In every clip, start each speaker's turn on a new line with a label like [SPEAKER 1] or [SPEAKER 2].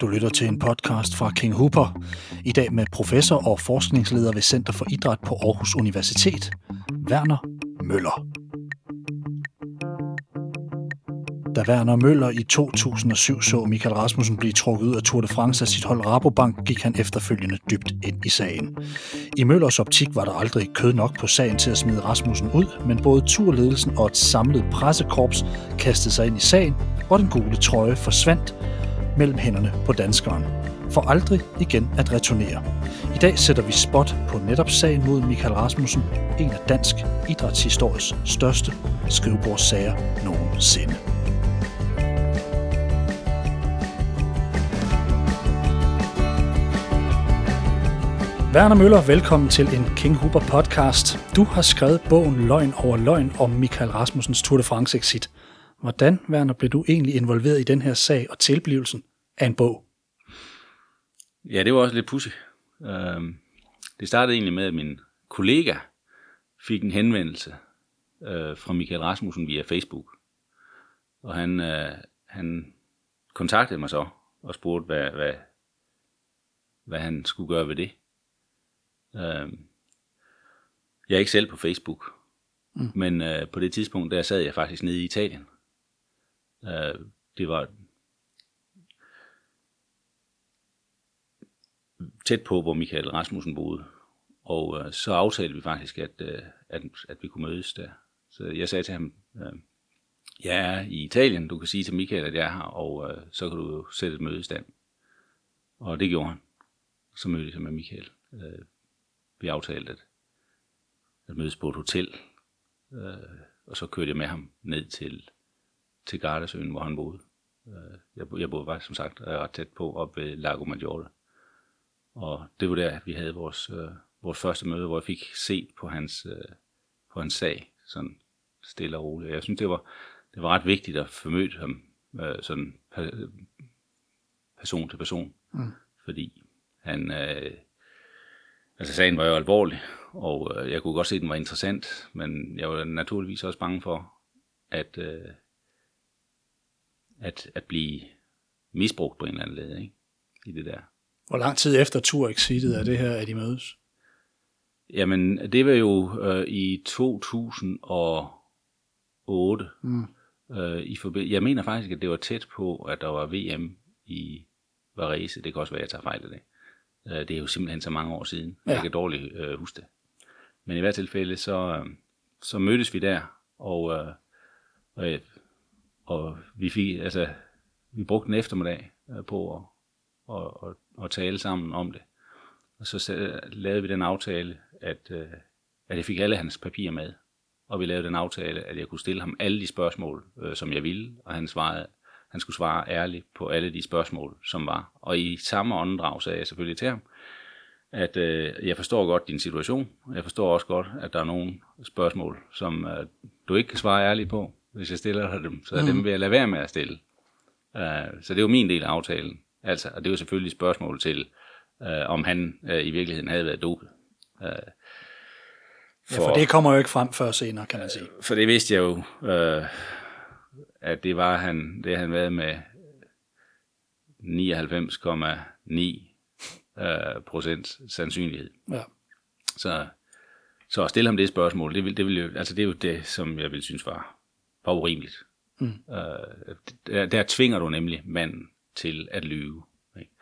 [SPEAKER 1] Du lytter til en podcast fra King Hooper. I dag med professor og forskningsleder ved Center for Idræt på Aarhus Universitet, Werner Møller. Da Werner Møller i 2007 så Michael Rasmussen blive trukket ud af Tour de France af sit hold Rabobank, gik han efterfølgende dybt ind i sagen. I Møllers optik var der aldrig kød nok på sagen til at smide Rasmussen ud, men både turledelsen og et samlet pressekorps kastede sig ind i sagen, og den gule trøje forsvandt mellem hænderne på danskeren, for aldrig igen at returnere. I dag sætter vi spot på netop sagen mod Michael Rasmussen, en af dansk idrætshistories største skrivebordssager nogensinde. Werner Møller, velkommen til en King Hooper podcast. Du har skrevet bogen Løgn over løgn om Michael Rasmussens Tour de France exit. Hvordan, Werner, blev du egentlig involveret i den her sag og tilblivelsen af en bog?
[SPEAKER 2] Ja, det var også lidt pudsigt. Øhm, det startede egentlig med, at min kollega fik en henvendelse øh, fra Michael Rasmussen via Facebook. Og han, øh, han kontaktede mig så og spurgte, hvad, hvad, hvad han skulle gøre ved det. Øhm, jeg er ikke selv på Facebook, mm. men øh, på det tidspunkt, der sad jeg faktisk nede i Italien. Øh, det var tæt på, hvor Michael Rasmussen boede. Og øh, så aftalte vi faktisk, at, øh, at, at vi kunne mødes der. Så jeg sagde til ham, øh, jeg er i Italien, du kan sige til Michael, at jeg er her, og øh, så kan du sætte et møde i stand. Og det gjorde han. Så mødte jeg med Michael. Øh, vi aftalte at, at mødes på et hotel, øh, og så kørte jeg med ham ned til, til Gardasøen, hvor han boede. Øh, jeg, jeg boede faktisk, som sagt, ret tæt på, op ved Lago Maggiore. Og det var der, vi havde vores, øh, vores første møde, hvor jeg fik set på hans, øh, på hans sag, sådan stille og roligt. Jeg synes, det var, det var ret vigtigt at formøde ham øh, sådan person til person, mm. fordi han, øh, altså sagen var jo alvorlig, og øh, jeg kunne godt se, at den var interessant, men jeg var naturligvis også bange for, at, øh, at, at blive misbrugt på en eller anden led, ikke? i det der.
[SPEAKER 1] Hvor lang tid efter tur-exitet er det her, at I mødes?
[SPEAKER 2] Jamen, det var jo øh, i 2008. Mm. Øh, i forbi- jeg mener faktisk, at det var tæt på, at der var VM i Varese. Det kan også være, at jeg tager fejl af det. Øh, det er jo simpelthen så mange år siden. Ja. Jeg kan dårligt øh, huske det. Men i hvert tilfælde, så, øh, så mødtes vi der, og, øh, og, og vi fik, altså, vi brugte en eftermiddag øh, på at, og, og, og tale sammen om det. Og så lavede vi den aftale, at, øh, at jeg fik alle hans papirer med. Og vi lavede den aftale, at jeg kunne stille ham alle de spørgsmål, øh, som jeg ville, og han, svarede, han skulle svare ærligt på alle de spørgsmål, som var. Og i samme åndedrag sagde jeg selvfølgelig til ham, at øh, jeg forstår godt din situation. Jeg forstår også godt, at der er nogle spørgsmål, som øh, du ikke kan svare ærligt på, hvis jeg stiller dem. Så mm. dem vil jeg lade være med at stille. Uh, så det er jo min del af aftalen. Altså, og det var selvfølgelig et spørgsmål til, øh, om han øh, i virkeligheden havde været dopet. Øh,
[SPEAKER 1] for, ja, for det kommer jo ikke frem før senere, kan man sige.
[SPEAKER 2] For det vidste jeg jo, øh, at det var han, det han været med 99,9 øh, procent sandsynlighed. Ja. Så, så at stille ham det spørgsmål, det vil, det vil jo, altså det er jo det, som jeg vil synes var, var urimeligt. Mm. Øh, der, der tvinger du nemlig manden til at lyve. Ikke?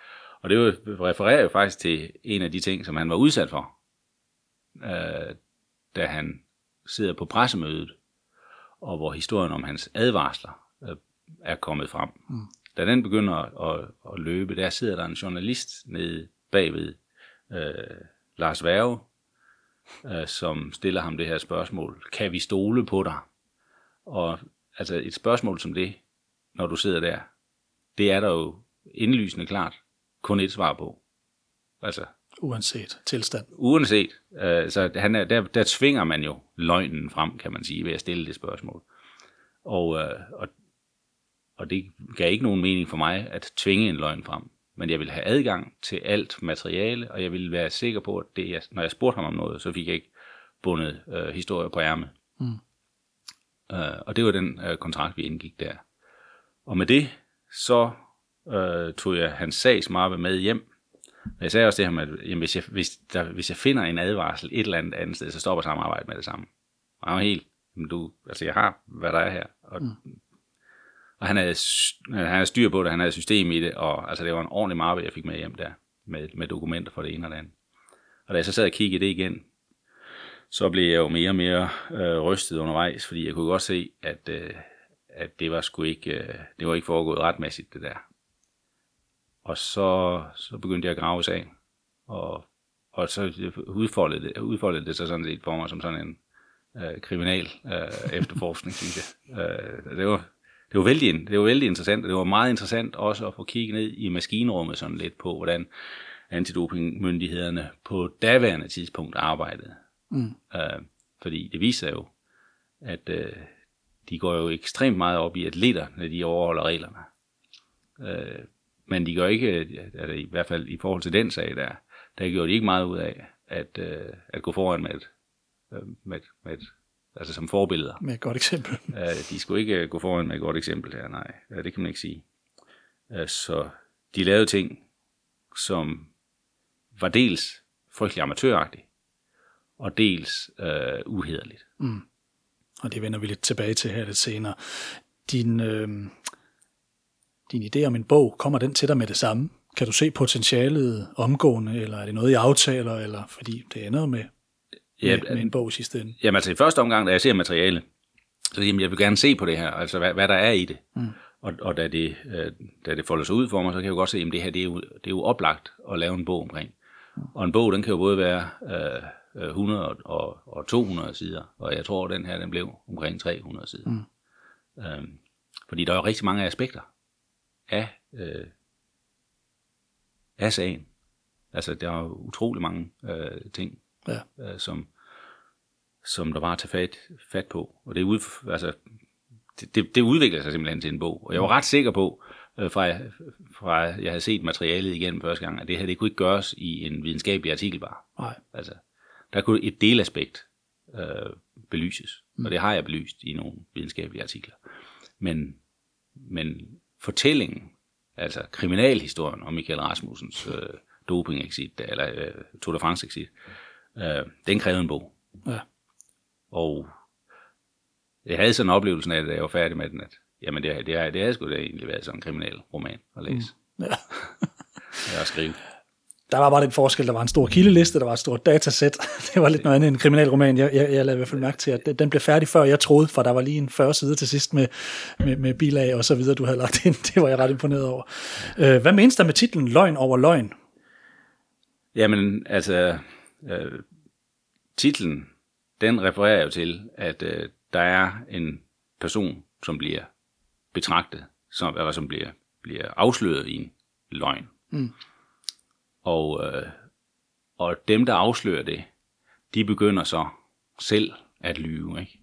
[SPEAKER 2] Og det refererer jo faktisk til en af de ting, som han var udsat for, øh, da han sidder på pressemødet, og hvor historien om hans advarsler øh, er kommet frem. Mm. Da den begynder at, at, at løbe, der sidder der en journalist nede bagved øh, Lars Værge, øh, som stiller ham det her spørgsmål. Kan vi stole på dig? Og altså et spørgsmål som det, når du sidder der, det er der jo indlysende klart kun et svar på. Altså,
[SPEAKER 1] uanset tilstand.
[SPEAKER 2] Uanset. Øh, så han er, der, der tvinger man jo løgnen frem, kan man sige, ved at stille det spørgsmål. Og, øh, og, og det gav ikke nogen mening for mig at tvinge en løgn frem. Men jeg ville have adgang til alt materiale, og jeg ville være sikker på, at det, jeg, når jeg spurgte ham om noget, så fik jeg ikke bundet øh, historier på ærmet. Mm. Øh, og det var den øh, kontrakt, vi indgik der. Og med det, så øh, tog jeg hans sagsmappe med hjem. Og jeg sagde også til ham, at jamen, hvis, jeg, hvis, der, hvis jeg finder en advarsel et eller andet andet sted, så stopper samarbejdet med det samme. Og han var helt, men du, altså jeg har, hvad der er her. Og, mm. og han, havde, han havde styr på det, han havde system i det, og altså det var en ordentlig mappe, jeg fik med hjem der, med, med dokumenter for det ene og det andet. Og da jeg så sad og kiggede det igen, så blev jeg jo mere og mere øh, rystet undervejs, fordi jeg kunne godt se, at, øh, at det var sgu ikke, øh, det var ikke foregået retmæssigt, det der. Og så, så begyndte jeg at grave sagen, og, og så udfoldede det, udfoldede det sig sådan set for mig som sådan en øh, kriminal øh, efterforskning, synes jeg. Øh, det var, det var, vældig, det var vældig interessant, og det var meget interessant også at få kigget ned i maskinrummet sådan lidt på, hvordan antidopingmyndighederne på daværende tidspunkt arbejdede. Mm. Øh, fordi det viser jo, at øh, de går jo ekstremt meget op i atleter, når de overholder reglerne. Øh, men de gør ikke, altså i hvert fald i forhold til den sag der, der gjorde de ikke meget ud af at, øh, at gå foran med et, øh, med, med et, altså som forbilleder.
[SPEAKER 1] Med et godt eksempel.
[SPEAKER 2] Øh, de skulle ikke gå foran med et godt eksempel her, nej. Det kan man ikke sige. Øh, så de lavede ting, som var dels frygtelig amatøragtigt, og dels øh, uhederligt. Mm.
[SPEAKER 1] Og det vender vi lidt tilbage til her lidt senere. Din, øh, din idé om en bog, kommer den til dig med det samme? Kan du se potentialet omgående, eller er det noget, I aftaler, eller fordi det ender med, ja, med, med en bog sidste ende?
[SPEAKER 2] Jamen altså i første omgang, da jeg ser materiale, så jamen, jeg vil gerne se på det her, altså hvad, hvad der er i det. Mm. Og, og da, det, øh, da det folder sig ud for mig, så kan jeg jo godt se, at det her det er, jo, det er jo oplagt at lave en bog omkring. Mm. Og en bog, den kan jo både være øh, 100 og, og 200 sider, og jeg tror, at den her den blev omkring 300 sider. Mm. Øhm, fordi der er jo rigtig mange aspekter af, øh, af sagen. Altså, der er utrolig mange øh, ting, ja. øh, som, som der var at tage fat, fat på. Og det, ud, altså, det, det, det udvikler sig simpelthen til en bog. Og jeg var ret sikker på, øh, fra, fra jeg havde set materialet igen første gang, at det her det kunne ikke gøres i en videnskabelig artikel bare. Nej. Altså, der kunne et delaspekt øh, belyses, mm. og det har jeg belyst i nogle videnskabelige artikler. Men, men fortællingen, altså kriminalhistorien om Michael Rasmussens øh, doping-exit, eller øh, Tour de France-exit, øh, den krævede en bog. Ja. Og jeg havde sådan en oplevelse af, da jeg var færdig med den, at jamen det, det, det, det havde sgu da egentlig været sådan en kriminal roman at læse. Mm. Ja. jeg har skrevet
[SPEAKER 1] der var bare den forskel, der var en stor kildeliste, der var et stort datasæt. Det var lidt noget andet end en kriminalroman. Jeg, jeg, jeg lavede i hvert fald mærke til, at den blev færdig før jeg troede, for der var lige en 40 side til sidst med, med, med bilag og så videre, du havde lagt ind. Det var jeg ret imponeret over. Øh, hvad menes der med titlen Løgn over løgn?
[SPEAKER 2] Jamen, altså, øh, titlen, den refererer jo til, at øh, der er en person, som bliver betragtet, som, eller som bliver, bliver afsløret i en løgn. Mm. Og, øh, og dem, der afslører det, de begynder så selv at lyve. Ikke?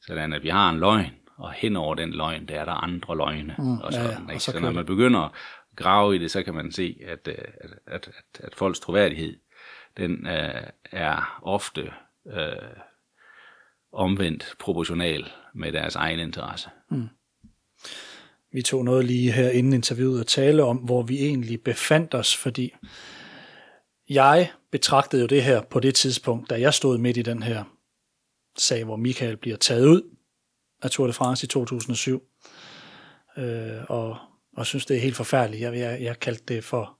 [SPEAKER 2] Sådan at vi har en løgn, og hen over den løgn, der er der andre løgne. Mm, og sådan, ja, ja. Og så, så når man begynder at grave i det, så kan man se, at, øh, at, at, at, at folks troværdighed, den øh, er ofte øh, omvendt proportional med deres egen interesse. Mm.
[SPEAKER 1] Vi tog noget lige her inden interviewet at tale om, hvor vi egentlig befandt os, fordi jeg betragtede jo det her på det tidspunkt, da jeg stod midt i den her sag, hvor Michael bliver taget ud af Tour de France i 2007, øh, og, og synes, det er helt forfærdeligt. Jeg, jeg, jeg kaldte det for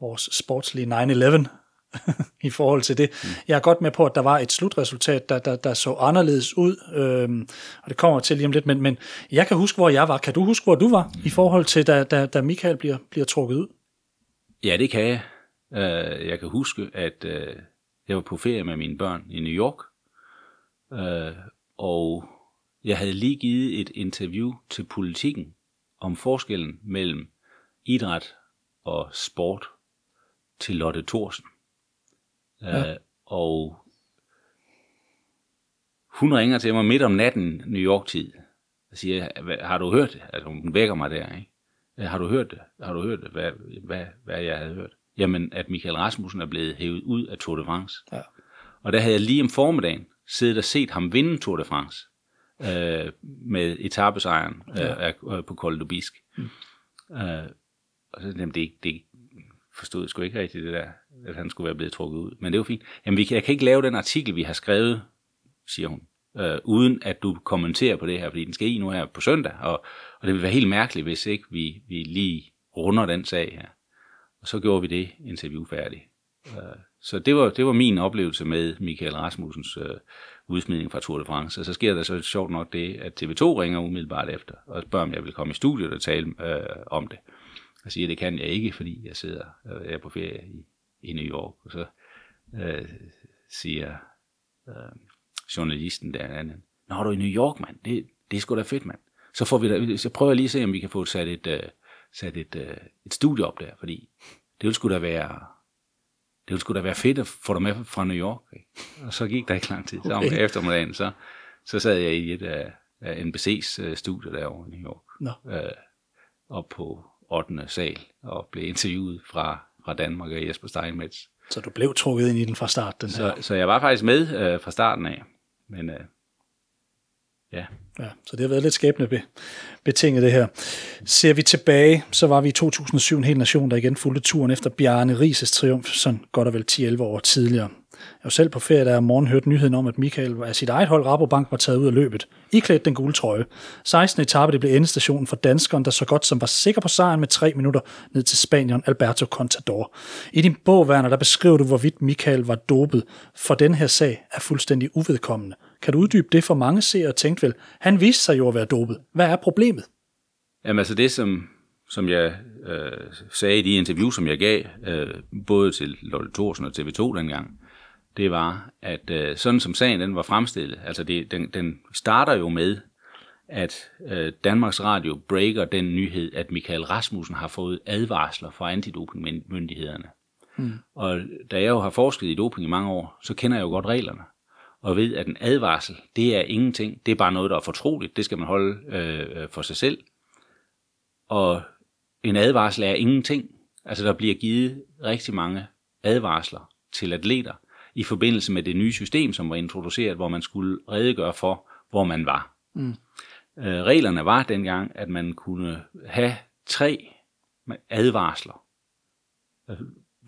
[SPEAKER 1] vores sportslige 9-11 i forhold til det. Mm. Jeg er godt med på, at der var et slutresultat, der, der, der så anderledes ud, øhm, og det kommer til lige om lidt, men, men jeg kan huske, hvor jeg var. Kan du huske, hvor du var mm. i forhold til, da, da, da Michael bliver, bliver trukket ud?
[SPEAKER 2] Ja, det kan jeg. Uh, jeg kan huske, at uh, jeg var på ferie med mine børn i New York, uh, og jeg havde lige givet et interview til politikken om forskellen mellem idræt og sport til Lotte Thorsen. Ja. Uh, og hun ringer til mig midt om natten New York-tid og siger, har du hørt det? Altså hun vækker mig der, ikke? Har du hørt det? Har du hørt det? Hvad, hvad, hvad jeg havde hørt? Jamen, at Michael Rasmussen er blevet hævet ud af Tour de France. Ja. Og der havde jeg lige om formiddagen siddet og set ham vinde Tour de France øh, med etappesejren øh, ja. øh, på Col du Bisque. Mm. Øh, Og så, jamen, det, det forstod sgu ikke rigtigt det der, at han skulle være blevet trukket ud. Men det var fint. Jamen, vi kan, jeg kan ikke lave den artikel, vi har skrevet, siger hun, øh, uden at du kommenterer på det her, fordi den skal i nu her på søndag, og, og det vil være helt mærkeligt, hvis ikke vi, vi lige runder den sag her. Og så gjorde vi det interview færdigt. Øh, så det var, det var min oplevelse med Michael Rasmussens øh, udsmidning fra Tour de France. Og så sker der så sjovt nok det, at TV2 ringer umiddelbart efter, og spørger, om jeg vil komme i studiet og tale øh, om det. Jeg siger, det kan jeg ikke, fordi jeg sidder øh, jeg er på ferie i, i New York. Og så øh, siger øh, journalisten der, Nå, du i New York, mand. Det, det er sgu da fedt, mand. Så, får vi da, så prøver jeg lige at se, om vi kan få sat et, øh, sat et, øh, et studie op der, fordi det ville sgu da være det ville sgu da være fedt at få dig med fra New York. Ikke? Og så gik der ikke lang tid. Så om okay. eftermiddagen, så, så sad jeg i et af, af NBC's uh, studie derovre i New York.
[SPEAKER 1] Nå.
[SPEAKER 2] Uh, op på 8. sal og blev interviewet fra, fra Danmark og Jesper Steinmetz.
[SPEAKER 1] Så du blev trukket ind i den fra start? Den
[SPEAKER 2] så, så jeg var faktisk med uh, fra starten af. Men uh, ja.
[SPEAKER 1] Ja, så det har været lidt skæbne betinget det her. Ser vi tilbage, så var vi i 2007 en hel nation, der igen fulgte turen efter Bjarne Rises triumf, sådan godt og vel 10-11 år tidligere. Jeg var selv på ferie, der om morgenen hørte nyheden om, at Michael af sit eget hold Rabobank var taget ud af løbet. I klædte den gule trøje. 16. etape det blev endestationen for danskeren, der så godt som var sikker på sejren med tre minutter ned til Spanien Alberto Contador. I din bog, Werner, der beskriver du, hvorvidt Michael var dopet, for den her sag er fuldstændig uvedkommende. Kan du uddybe det for mange seere og tænkte vel, han viste sig jo at være dopet. Hvad er problemet?
[SPEAKER 2] Jamen altså det, som, som jeg øh, sagde i de interviews, som jeg gav, øh, både til Lotte Thorsen og TV2 dengang, det var, at øh, sådan som sagen den var fremstillet, altså det, den, den starter jo med, at øh, Danmarks Radio breaker den nyhed, at Michael Rasmussen har fået advarsler fra antidopingmyndighederne. Mm. Og da jeg jo har forsket i doping i mange år, så kender jeg jo godt reglerne og ved, at en advarsel, det er ingenting. Det er bare noget, der er fortroligt. Det skal man holde øh, øh, for sig selv. Og en advarsel er ingenting. Altså, der bliver givet rigtig mange advarsler til atleter i forbindelse med det nye system, som var introduceret, hvor man skulle redegøre for, hvor man var. Mm. Øh, reglerne var dengang, at man kunne have tre advarsler.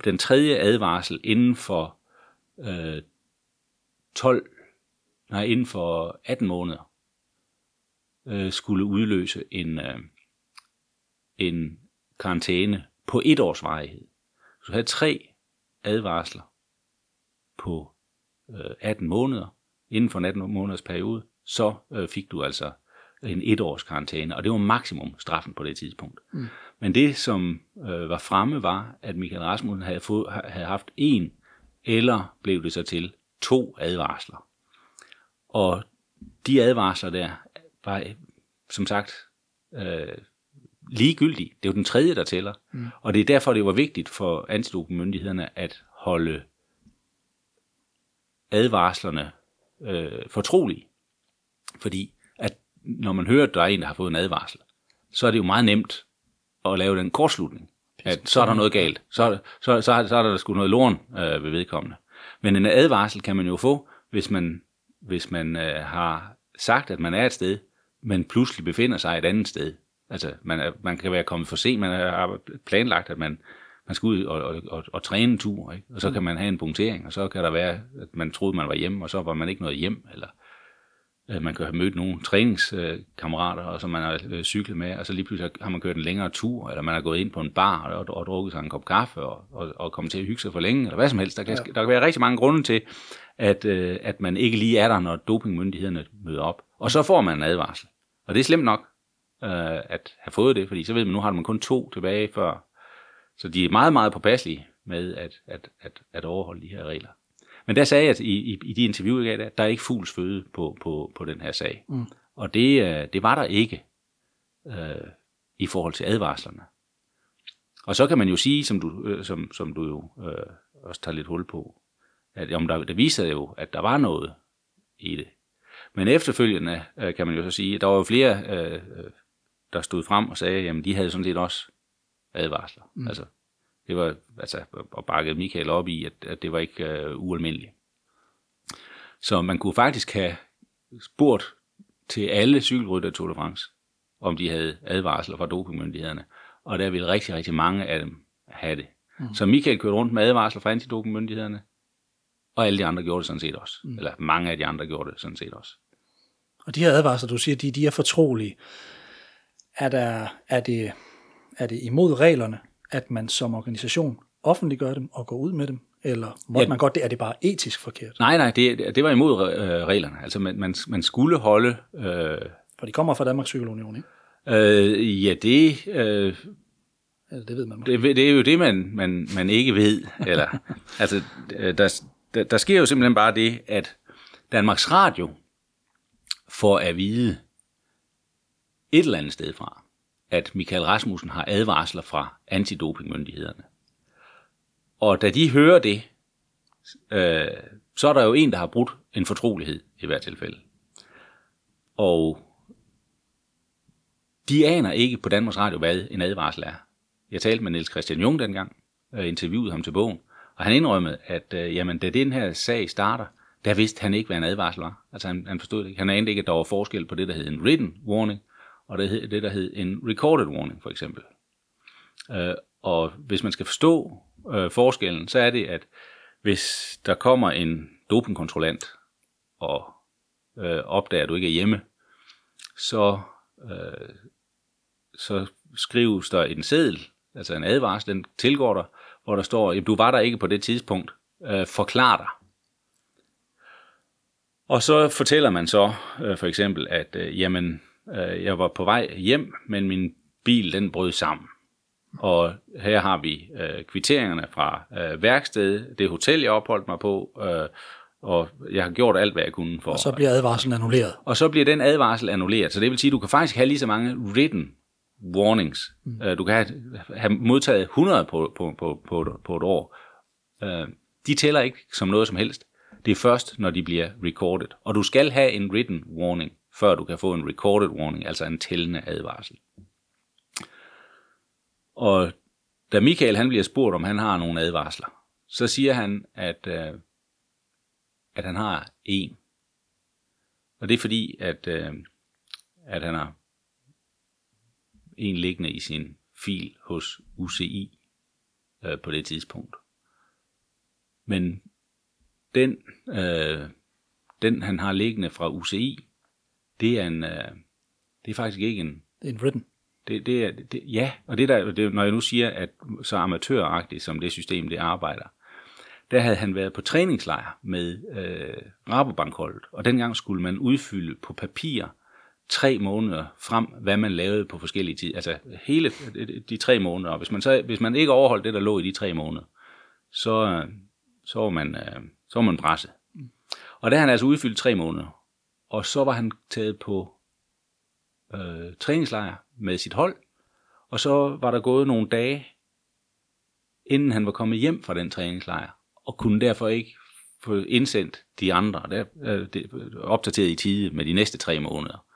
[SPEAKER 2] Den tredje advarsel inden for øh, 12, nej, inden for 18 måneder, øh, skulle udløse en, øh, en karantæne på et års varighed. Så du havde tre advarsler på øh, 18 måneder, inden for en 18 måneders periode, så øh, fik du altså en et års karantæne, og det var maksimum straffen på det tidspunkt. Mm. Men det, som øh, var fremme, var, at Michael Rasmussen havde, fået, havde haft en, eller blev det så til to advarsler. Og de advarsler der var, som sagt, øh, ligegyldige. Det er jo den tredje, der tæller. Mm. Og det er derfor, det var vigtigt for antidopingmyndighederne at holde advarslerne øh, fortrolige. Fordi at når man hører, at der er en, der har fået en advarsel, så er det jo meget nemt at lave den kortslutning. At så er der noget galt. Så, så, så, så er der sgu noget lorn øh, ved vedkommende. Men en advarsel kan man jo få, hvis man, hvis man øh, har sagt, at man er et sted, men pludselig befinder sig et andet sted. Altså, man, er, man kan være kommet for sent, man har planlagt, at man, man skal ud og, og, og, og træne en tur, ikke? og så kan man have en punktering, og så kan der være, at man troede, man var hjemme, og så var man ikke noget hjem, eller man kan have mødt nogle træningskammerater, og som man har øh, cyklet med, og så lige pludselig har man kørt en længere tur, eller man har gået ind på en bar og, og drukket sig en kop kaffe, og, og, og kommet til at hygge sig for længe, eller hvad som helst. Der kan, ja. der kan være rigtig mange grunde til, at, øh, at man ikke lige er der, når dopingmyndighederne møder op. Og så får man en advarsel. Og det er slemt nok at have fået det, fordi så ved man, nu har man kun to tilbage før. Så de er meget, meget påpasselige med at, at, at, at overholde de her regler. Men der sagde jeg i, i, i de interview, jeg gav, der er ikke fugls føde på, på, på den her sag. Mm. Og det, øh, det var der ikke øh, i forhold til advarslerne. Og så kan man jo sige, som du, øh, som, som du jo øh, også tager lidt hul på, at om der, det viser jo, at der var noget i det. Men efterfølgende øh, kan man jo så sige, at der var jo flere, øh, øh der stod frem og sagde, at de havde sådan set også advarsler. Mm. Altså, det var, altså, og bakket Michael op i, at, at det var ikke øh, ualmindeligt. Så man kunne faktisk have spurgt til alle cykelrytter Tour de France, om de havde advarsler fra dopingmyndighederne. og der vil rigtig, rigtig mange af dem have det. Mm. Så Michael kørte rundt med advarsler fra antidopingmyndighederne, og alle de andre gjorde det sådan set også. Mm. Eller mange af de andre gjorde det sådan set også.
[SPEAKER 1] Og de her advarsler, du siger, de, de er fortrolige. Er, der, er, det, er det imod reglerne, at man som organisation offentliggør dem og går ud med dem? Eller må ja. man godt det? Er det bare etisk forkert?
[SPEAKER 2] Nej, nej, det, det var imod øh, reglerne. Altså man, man, man skulle holde... Øh,
[SPEAKER 1] For de kommer fra Danmarks Cykelunion, ikke?
[SPEAKER 2] Øh, ja, det... Øh,
[SPEAKER 1] Eller det ved man
[SPEAKER 2] det, det er jo det, man, man, man ikke ved. Eller, altså, der, der, der sker jo simpelthen bare det, at Danmarks Radio får at vide et eller andet sted fra, at Michael Rasmussen har advarsler fra antidopingmyndighederne. Og da de hører det, øh, så er der jo en, der har brudt en fortrolighed i hvert tilfælde. Og de aner ikke på Danmarks Radio, hvad en advarsel er. Jeg talte med Niels Christian Jung dengang, og interviewede ham til bogen, og han indrømmede, at øh, jamen, da den her sag starter, der vidste han ikke, hvad en advarsel var. Altså han, han forstod det ikke. Han anede ikke, at der var forskel på det, der hed en written warning, og det, det der hed en recorded warning, for eksempel. Øh, og hvis man skal forstå øh, forskellen, så er det, at hvis der kommer en dopingkontrollant og øh, opdager, at du ikke er hjemme, så, øh, så skrives der en seddel, altså en advarsel, den tilgår dig, hvor der står, at du var der ikke på det tidspunkt, øh, forklar dig. Og så fortæller man så øh, for eksempel, at øh, jamen, jeg var på vej hjem, men min bil den brød sammen. Og her har vi øh, kvitteringerne fra øh, værkstedet, det hotel, jeg opholdt mig på, øh, og jeg har gjort alt, hvad jeg kunne for.
[SPEAKER 1] Og så bliver advarslen annulleret.
[SPEAKER 2] Og så bliver den advarsel annulleret. Så det vil sige, at du kan faktisk have lige så mange written warnings. Mm. Øh, du kan have, have modtaget 100 på, på, på, på, på et år. Øh, de tæller ikke som noget som helst. Det er først, når de bliver recorded. Og du skal have en written warning, før du kan få en recorded warning, altså en tællende advarsel. Og da Michael han bliver spurgt, om han har nogle advarsler, så siger han, at, øh, at han har en. Og det er fordi, at, øh, at han har en liggende i sin fil hos UCI øh, på det tidspunkt. Men den, øh, den han har liggende fra UCI, det er en, øh, det er faktisk ikke en...
[SPEAKER 1] Det er en written.
[SPEAKER 2] Det, det er, det, ja, og det der, det, når jeg nu siger, at så amatøragtigt som det system, det arbejder, der havde han været på træningslejr med øh, Rabobankholdet, og dengang skulle man udfylde på papir tre måneder frem, hvad man lavede på forskellige tider. Altså hele de tre måneder. Og hvis man, så, hvis man ikke overholdt det, der lå i de tre måneder, så, så var man, øh, så var man presset. Og der har han altså udfyldt tre måneder. Og så var han taget på øh, træningslejr med sit hold, og så var der gået nogle dage, inden han var kommet hjem fra den træningslejr, og kunne derfor ikke få indsendt de andre, der, øh, det, øh, opdateret i tide med de næste tre måneder.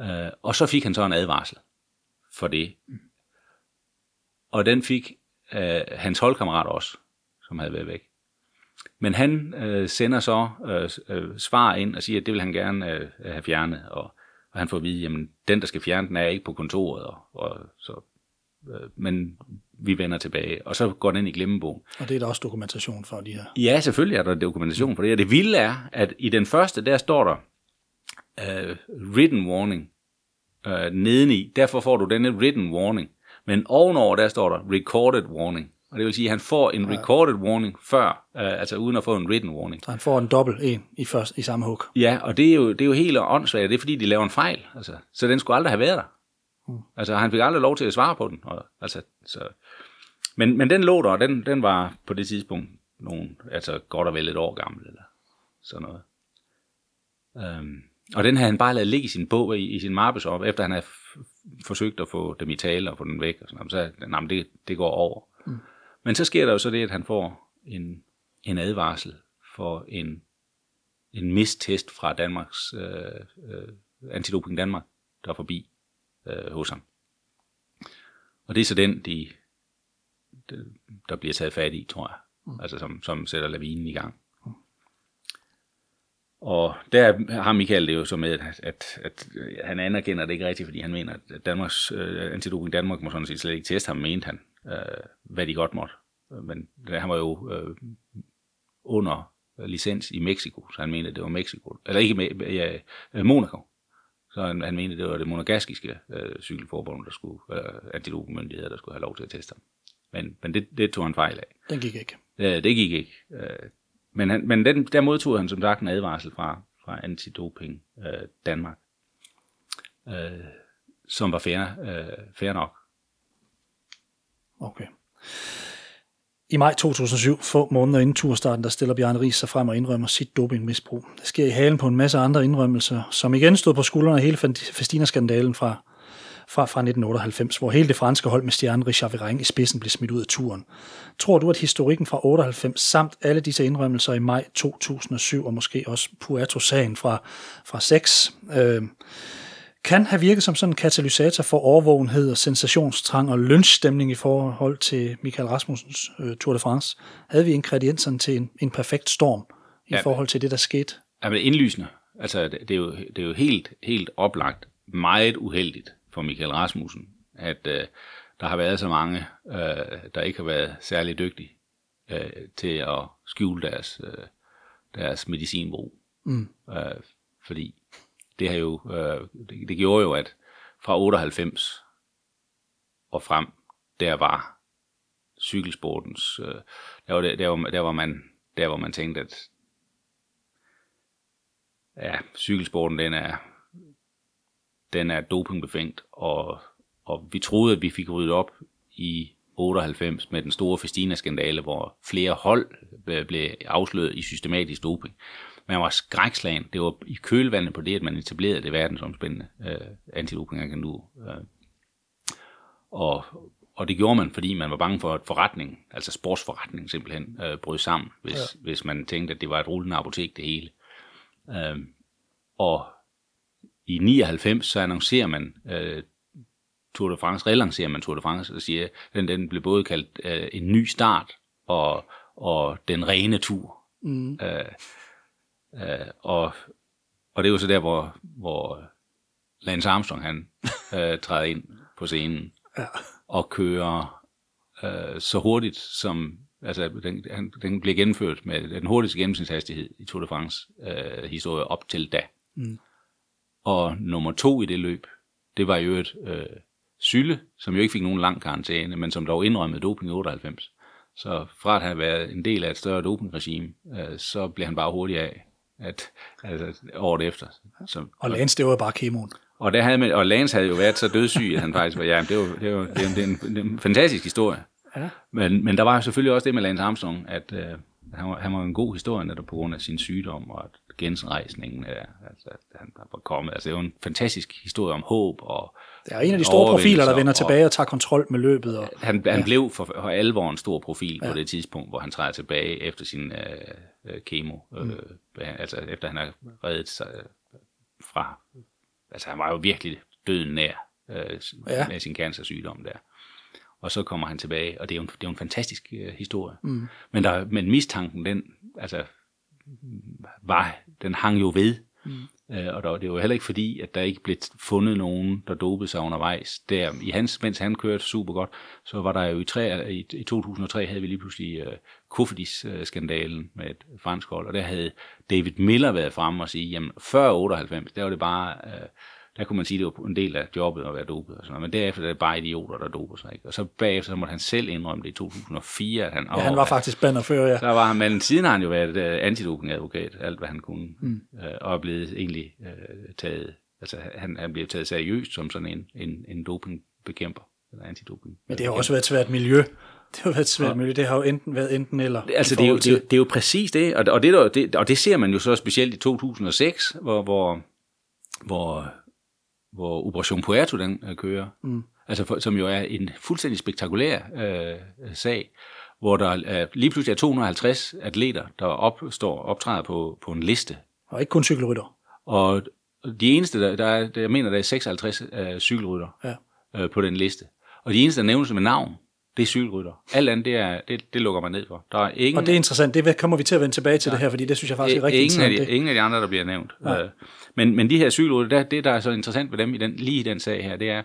[SPEAKER 2] Øh, og så fik han så en advarsel for det. Og den fik øh, hans holdkammerat også, som havde været væk. Men han øh, sender så øh, øh, svar ind og siger, at det vil han gerne øh, have fjernet. Og, og han får at vide, at den, der skal fjerne den, er ikke på kontoret. Og, og så, øh, men vi vender tilbage, og så går den ind i glemmebogen.
[SPEAKER 1] Og det er der også dokumentation for de her?
[SPEAKER 2] Ja, selvfølgelig er der dokumentation for det. Og det vilde er, at i den første, der står der uh, written warning uh, nedeni. Derfor får du denne written warning. Men ovenover, der står der recorded warning. Og det vil sige, at han får en recorded warning før, øh, altså uden at få en written warning.
[SPEAKER 1] Så han får en dobbelt en i, først, i samme hug.
[SPEAKER 2] Ja, og det er jo, det er jo helt åndssvagt. Det er fordi, de laver en fejl. Altså, så den skulle aldrig have været der. Mm. Altså, han fik aldrig lov til at svare på den. Og, altså, så. Men, men den lå der, og den, den var på det tidspunkt nogen, altså godt og vel et år gammel, eller sådan noget. Um, og den havde han bare lavet ligge i sin bog, i, i sin mappes op, efter han havde forsøgt at få dem i tale og få den væk. Og sådan noget. Så nej, det, det går over. Mm. Men så sker der jo så det, at han får en, en advarsel for en, en mistest fra Danmarks øh, øh, Antidoping Danmark, der er forbi øh, hos ham. Og det er så den, de, de, der bliver taget fat i, tror jeg. Mm. Altså som, som sætter lavinen i gang. og der har Michael det jo så med, at, at, at han anerkender det ikke rigtigt, fordi han mener, at Danmarks uh, antidoping Danmark må sådan set slet ikke teste ham, mente han, uh, hvad de godt måtte. Men han var jo uh, under licens i Mexico, så han mente, at det var Mexico, eller ikke ja, Monaco. Så han, han mente, det var det monegaskiske øh, cykelforbund, der skulle, øh, antidopingmyndigheder, der skulle have lov til at teste ham. Men, men det, det tog han fejl af.
[SPEAKER 1] Den gik ikke.
[SPEAKER 2] Øh, det gik ikke. Øh, men han, men den, der modtog han som sagt en advarsel fra, fra Antidoping øh, Danmark, øh, som var fair, øh, fair nok.
[SPEAKER 1] Okay. I maj 2007, få måneder inden turstarten, der stiller Bjarne Ries sig frem og indrømmer sit dopingmisbrug. Det sker i halen på en masse andre indrømmelser, som igen stod på skuldrene af hele Festina-skandalen fra, fra, fra 1998, hvor hele det franske hold med stjernen Richard Virenque i spidsen blev smidt ud af turen. Tror du, at historikken fra 98 samt alle disse indrømmelser i maj 2007, og måske også Puerto-sagen fra, fra 6, øh, kan have virket som sådan en katalysator for overvågenhed og sensationstrang og lynchstemning i forhold til Michael Rasmussens øh, Tour de France. Havde vi ingredienserne til en, en perfekt storm i ja, forhold til det, der skete?
[SPEAKER 2] Ja, men indlysende. Altså, det er jo, det er jo helt, helt oplagt meget uheldigt for Michael Rasmussen, at øh, der har været så mange, øh, der ikke har været særlig dygtige øh, til at skjule deres, øh, deres medicinbrug. Mm. Øh, fordi det har jo, øh, det, det gjorde jo, at fra 98 og frem, der var cykelsportens, øh, der, var der, der, var, der, var man, der var man tænkte, at ja, cykelsporten den er, den er dopingbefængt, og, og vi troede, at vi fik ryddet op i 98 med den store Festina-skandale, hvor flere hold øh, blev afsløret i systematisk doping man var skrækslagen. Det var i kølvandet på det, at man etablerede det verdensomspændende øh, antidopingagentur. Øh. Og, og det gjorde man, fordi man var bange for, at forretning, altså sportsforretning simpelthen, øh, brød sammen, hvis, ja. hvis man tænkte, at det var et rullende apotek, det hele. Øh, og i 99, så annoncerer man øh, Tour de France, relancerer man Tour de France, og siger, at den, den blev både kaldt øh, en ny start og, og den rene tur. Mm. Øh, Øh, og, og det er jo så der, hvor, hvor Lance Armstrong han øh, træder ind på scenen ja. og kører øh, så hurtigt som altså den, den bliver gennemført med den hurtigste gennemsnitshastighed i Tour de France øh, historie op til da. Mm. Og nummer to i det løb, det var jo et øh, Sylle, som jo ikke fik nogen lang karantæne, men som dog indrømmede doping i 98. Så fra at have været en del af et større dopingregime, øh, så blev han bare hurtigt af at, altså, året efter.
[SPEAKER 1] Så, og Lance, det var bare kemoen.
[SPEAKER 2] Og, der havde man, og Lance havde jo været så dødssyg, at han faktisk var, ja, det var, det var, det var, det er en, det er en fantastisk historie. Ja. Men, men der var jo selvfølgelig også det med Lance Armstrong, at øh, han, var, han var en god historie netop på grund af sin sygdom, og at gensrejsningen, øh, altså, at han var kommet. Altså, det var en fantastisk historie om håb og
[SPEAKER 1] Det er en af de store profiler, der vender og, tilbage og tager kontrol med løbet. Og,
[SPEAKER 2] han, han ja. blev for, for alvor en stor profil ja. på det tidspunkt, hvor han træder tilbage efter sin øh, øh, kemo, øh, mm. altså efter han har reddet sig øh, fra, altså han var jo virkelig døden nær øh, ja. med sin cancersygdom der. Og så kommer han tilbage, og det er jo en, det er jo en fantastisk øh, historie. Mm. Men, der, men mistanken, den, altså, var, den hang jo ved. Mm. Øh, og der, det var heller ikke fordi, at der ikke blev fundet nogen, der dopede sig undervejs. Der, i hans, mens han kørte super godt, så var der jo i, tre, i, i 2003 havde vi lige pludselig uh, Kofidis-skandalen med et fransk hold, og der havde David Miller været fremme og sige, jamen før 98, der var det bare... Uh, der kunne man sige, at det var en del af jobbet at være dopet. Og sådan noget. Men derefter er det bare idioter, der doper sig. Ikke? Og så bagefter så måtte han selv indrømme det i 2004. At han,
[SPEAKER 1] ja, han var faktisk bannerfører, ja.
[SPEAKER 2] Så var han, men siden har han jo været uh, antidoping-advokat, alt hvad han kunne. Mm. Uh, og er blevet egentlig uh, taget, altså han, han blev taget seriøst som sådan en, en, en dopingbekæmper, eller antidoping.
[SPEAKER 1] Men det har også været et svært miljø. Det har været et svært miljø. Det har jo enten været enten eller.
[SPEAKER 2] Altså, det er, jo, det, er jo, det er jo præcis det, og, og det, det, og det ser man jo så specielt i 2006, hvor, hvor, hvor hvor Operation Puerto den øh, kører. Mm. Altså, for, som jo er en fuldstændig spektakulær øh, sag, hvor der er, lige pludselig er 250 atleter, der opstår, optræder på, på en liste.
[SPEAKER 1] Og ikke kun cykelrytter.
[SPEAKER 2] Og de eneste, der, der er, jeg mener, der er 56 øh, cykelrytter ja. øh, på den liste. Og de eneste, der nævnes med navn, det er cykelrytter. Alt andet, det, er, det, det lukker man ned for. Der er ingen,
[SPEAKER 1] Og det er interessant, det kommer vi til at vende tilbage til ja. det her, fordi det synes jeg faktisk er rigtig
[SPEAKER 2] ingen af,
[SPEAKER 1] interessant.
[SPEAKER 2] de, ingen af de andre, der bliver nævnt. Øh, men, men de her cykelrytter, det, det, der er så interessant ved dem i den, lige i den sag her, det er,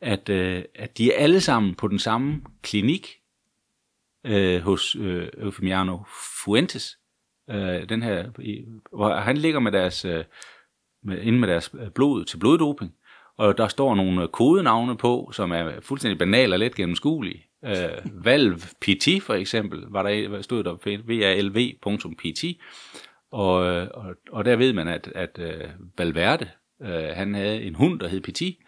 [SPEAKER 2] at, øh, at de er alle sammen på den samme klinik øh, hos øh, Eufemiano Fuentes. Øh, den her, i, hvor han ligger med deres, øh, med, inde med deres blod til bloddoping, og der står nogle kodenavne på, som er fuldstændig banale og let gennemskuelige. Øh, Valve PT for eksempel, var der stod der valv.pt, og, og, og der ved man, at, at uh, Valverde, uh, han havde en hund, der hed Petit,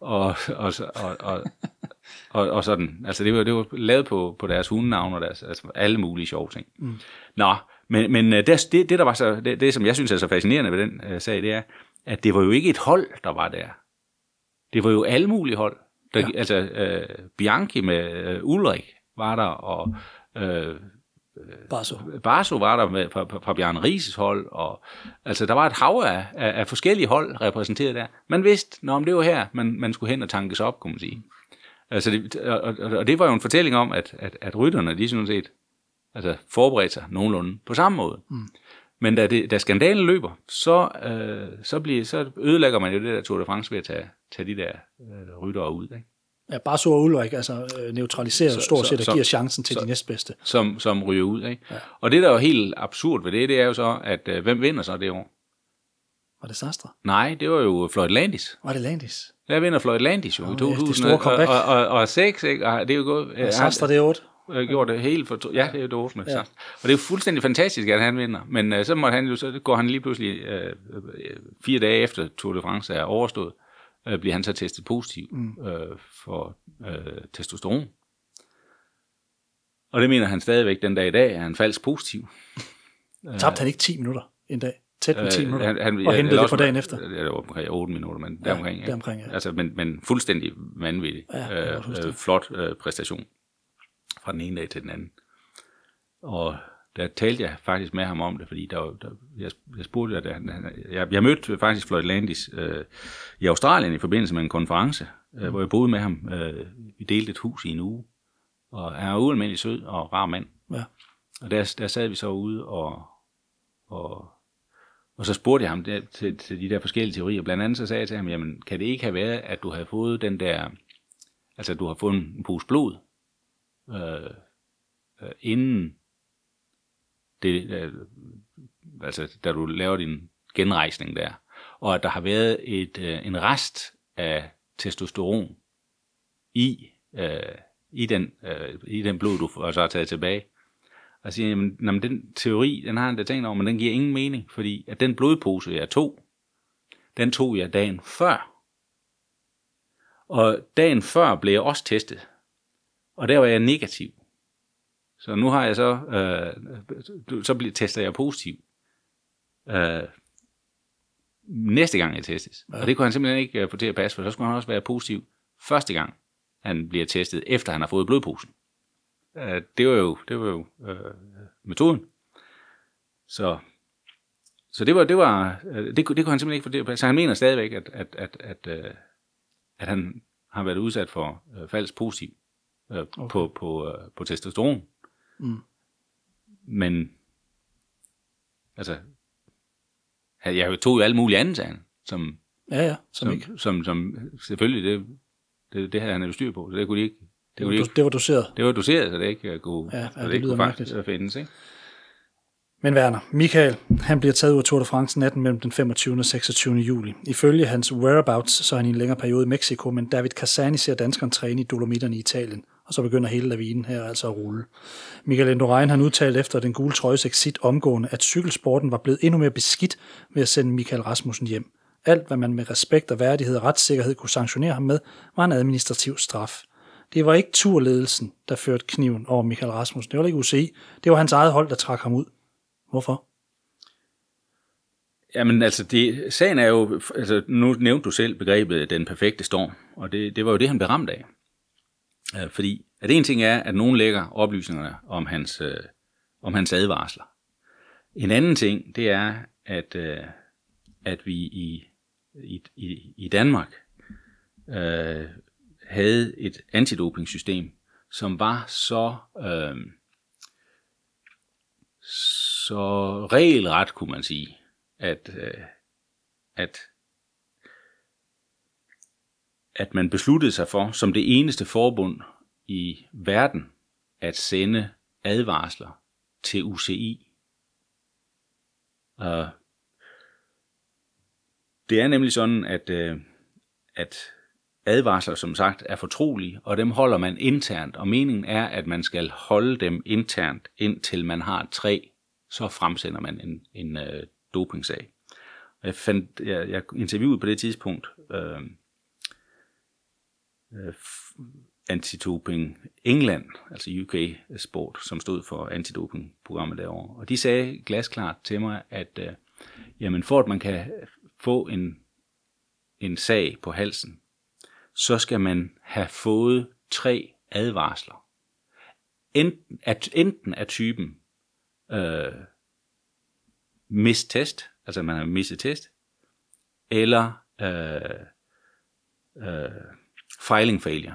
[SPEAKER 2] og, og, og, og, og, og sådan. Altså det var, det var lavet på, på deres hundenavn og deres, altså alle mulige sjove ting. Mm. Nå, men, men det, det, det, der var så, det, det, som jeg synes er så fascinerende ved den uh, sag, det er, at det var jo ikke et hold, der var der. Det var jo alle mulige hold. Der, ja. Altså, øh, Bianchi med øh, Ulrik var der, og øh,
[SPEAKER 1] Barso.
[SPEAKER 2] Barso var der med, fra, fra Bjarne Rises hold, og altså der var et hav af, af, af forskellige hold repræsenteret der. Man vidste, når det var her, man, man skulle hen og tankes op, kunne man sige. Altså det, og, og, og det var jo en fortælling om, at, at, at rytterne, de sådan set altså, forberedte sig nogenlunde på samme måde. Mm. Men da, det, da skandalen løber, så, øh, så, bliver, så ødelægger man jo det der Tour de France ved at tage, tage de der øh, ryttere ud. Ikke?
[SPEAKER 1] Ja, bare så Ulrik altså, øh, neutraliserer så, stort set og giver chancen til
[SPEAKER 2] så,
[SPEAKER 1] de næstbedste.
[SPEAKER 2] Som, som ryger ud. Ikke? Ja. Og det, der er jo helt absurd ved det, det er jo så, at øh, hvem vinder så det år?
[SPEAKER 1] Var det Sastre?
[SPEAKER 2] Nej, det var jo Floyd Landis.
[SPEAKER 1] Var det Landis?
[SPEAKER 2] Der vinder Floyd Landis jo oh, i 2000.
[SPEAKER 1] Ja,
[SPEAKER 2] og, og, og, og 6, ikke? Og det er jo gået...
[SPEAKER 1] Og Sastre, det er 8
[SPEAKER 2] øh, gjort det helt for... Ja, det er jo med ja. Og det er jo fuldstændig fantastisk, at han vinder. Men øh, så, måtte han jo, så går han lige pludselig øh, øh, fire dage efter Tour de France er overstået, øh, bliver han så testet positiv mm. øh, for øh, testosteron. Og det mener han stadigvæk den dag i dag, er han falsk positiv.
[SPEAKER 1] Tabte han ikke 10 minutter en dag? Tæt på 10
[SPEAKER 2] Øh,
[SPEAKER 1] minutter?
[SPEAKER 2] han, han,
[SPEAKER 1] og hentede det på dagen efter?
[SPEAKER 2] Ja, det var omkring 8 minutter, men deromkring. ikke?
[SPEAKER 1] deromkring, ja.
[SPEAKER 2] Altså, men, men fuldstændig vanvittig.
[SPEAKER 1] Ja,
[SPEAKER 2] øh, øh, flot øh, præstation fra den ene dag til den anden. Og der talte jeg faktisk med ham om det, fordi der, der, jeg, jeg spurgte, at han, han, jeg, jeg mødte faktisk Floyd Landis øh, i Australien i forbindelse med en konference, øh, hvor jeg boede med ham. Øh, vi delte et hus i en uge, og han er ualmindelig sød og rar mand.
[SPEAKER 1] Ja.
[SPEAKER 2] Og der, der sad vi så ude, og, og, og så spurgte jeg ham der, til, til de der forskellige teorier. Blandt andet så sagde jeg til ham, jamen kan det ikke have været, at du havde fået den der, altså at du har fået en pose blod, øh, øh, inden det, øh, altså da du laver din genrejsning der, og at der har været et, øh, en rest af testosteron i, øh, i, den, øh, i den blod, du får- så altså har taget tilbage. Og siger, jamen, jamen, den teori, den har han da tænkt over, men den giver ingen mening, fordi at den blodpose, jeg tog, den tog jeg dagen før. Og dagen før blev jeg også testet. Og der var jeg negativ. Så nu har jeg så, øh, så bliver, tester jeg positiv. Øh, næste gang jeg testes. Ja. Og det kunne han simpelthen ikke øh, få til at passe, for så skulle han også være positiv første gang, han bliver testet, efter han har fået blodposen. Øh, det var jo, det var jo øh, metoden. Så, så det var, det var, øh, det, kunne- det kunne han simpelthen ikke få til at passe. Så han mener stadigvæk, at, at, at, at, øh, at han har været udsat for øh, falsk positiv øh, okay. på, på, øh, på testosteron.
[SPEAKER 1] Mm.
[SPEAKER 2] Men, altså, jeg tog jo alle mulige andre, sagde han, som,
[SPEAKER 1] Ja, ja, som,
[SPEAKER 2] som,
[SPEAKER 1] ikke.
[SPEAKER 2] som, som selvfølgelig, det, det, det havde han jo styr på, så det kunne de ikke, det,
[SPEAKER 1] Det var,
[SPEAKER 2] ikke,
[SPEAKER 1] det var doseret.
[SPEAKER 2] det var doseret, så det ikke øh, kunne,
[SPEAKER 1] Ja, ja,
[SPEAKER 2] så
[SPEAKER 1] det
[SPEAKER 2] det ikke kunne faktisk findes, ikke?
[SPEAKER 1] Men Werner, Michael, han bliver taget ud af Tour de France natten mellem den 25. og 26. juli. Ifølge hans whereabouts, så er han i en længere periode i Mexico, men David Cassani ser danskeren træne i Dolomitterne i Italien, og så begynder hele lavinen her altså at rulle. Michael Endurain han udtalte efter den gule trøjes exit omgående, at cykelsporten var blevet endnu mere beskidt ved at sende Michael Rasmussen hjem. Alt, hvad man med respekt og værdighed og retssikkerhed kunne sanktionere ham med, var en administrativ straf. Det var ikke turledelsen, der førte kniven over Michael Rasmussen. Det var ikke UCI. Det var hans eget hold, der trak ham ud. Hvorfor?
[SPEAKER 2] Jamen altså, det, sagen er jo, altså nu nævnte du selv begrebet den perfekte storm, og det, det var jo det, han blev ramt af. Øh, fordi, at en ting er, at nogen lægger oplysningerne om hans, øh, om hans advarsler. En anden ting, det er, at, øh, at vi i, i, i, i Danmark øh, havde et antidopingsystem, som var så, øh, så regelret, kunne man sige, at, øh, at, at man besluttede sig for, som det eneste forbund i verden, at sende advarsler til UCI. Og øh, det er nemlig sådan, at, øh, at advarsler, som sagt, er fortrolige, og dem holder man internt, og meningen er, at man skal holde dem internt, indtil man har tre, så fremsender man en, en uh, dopingsag. Jeg, fandt, jeg, jeg interviewede på det tidspunkt øh, Øh, Antidoping England, altså UK Sport, som stod for antidopingprogrammet derovre. Og de sagde glasklart til mig, at øh, jamen for at man kan få en, en sag på halsen, så skal man have fået tre advarsler. Enten, at, enten af typen øh, mistest, altså man har misset test, eller øh, øh, filing failure.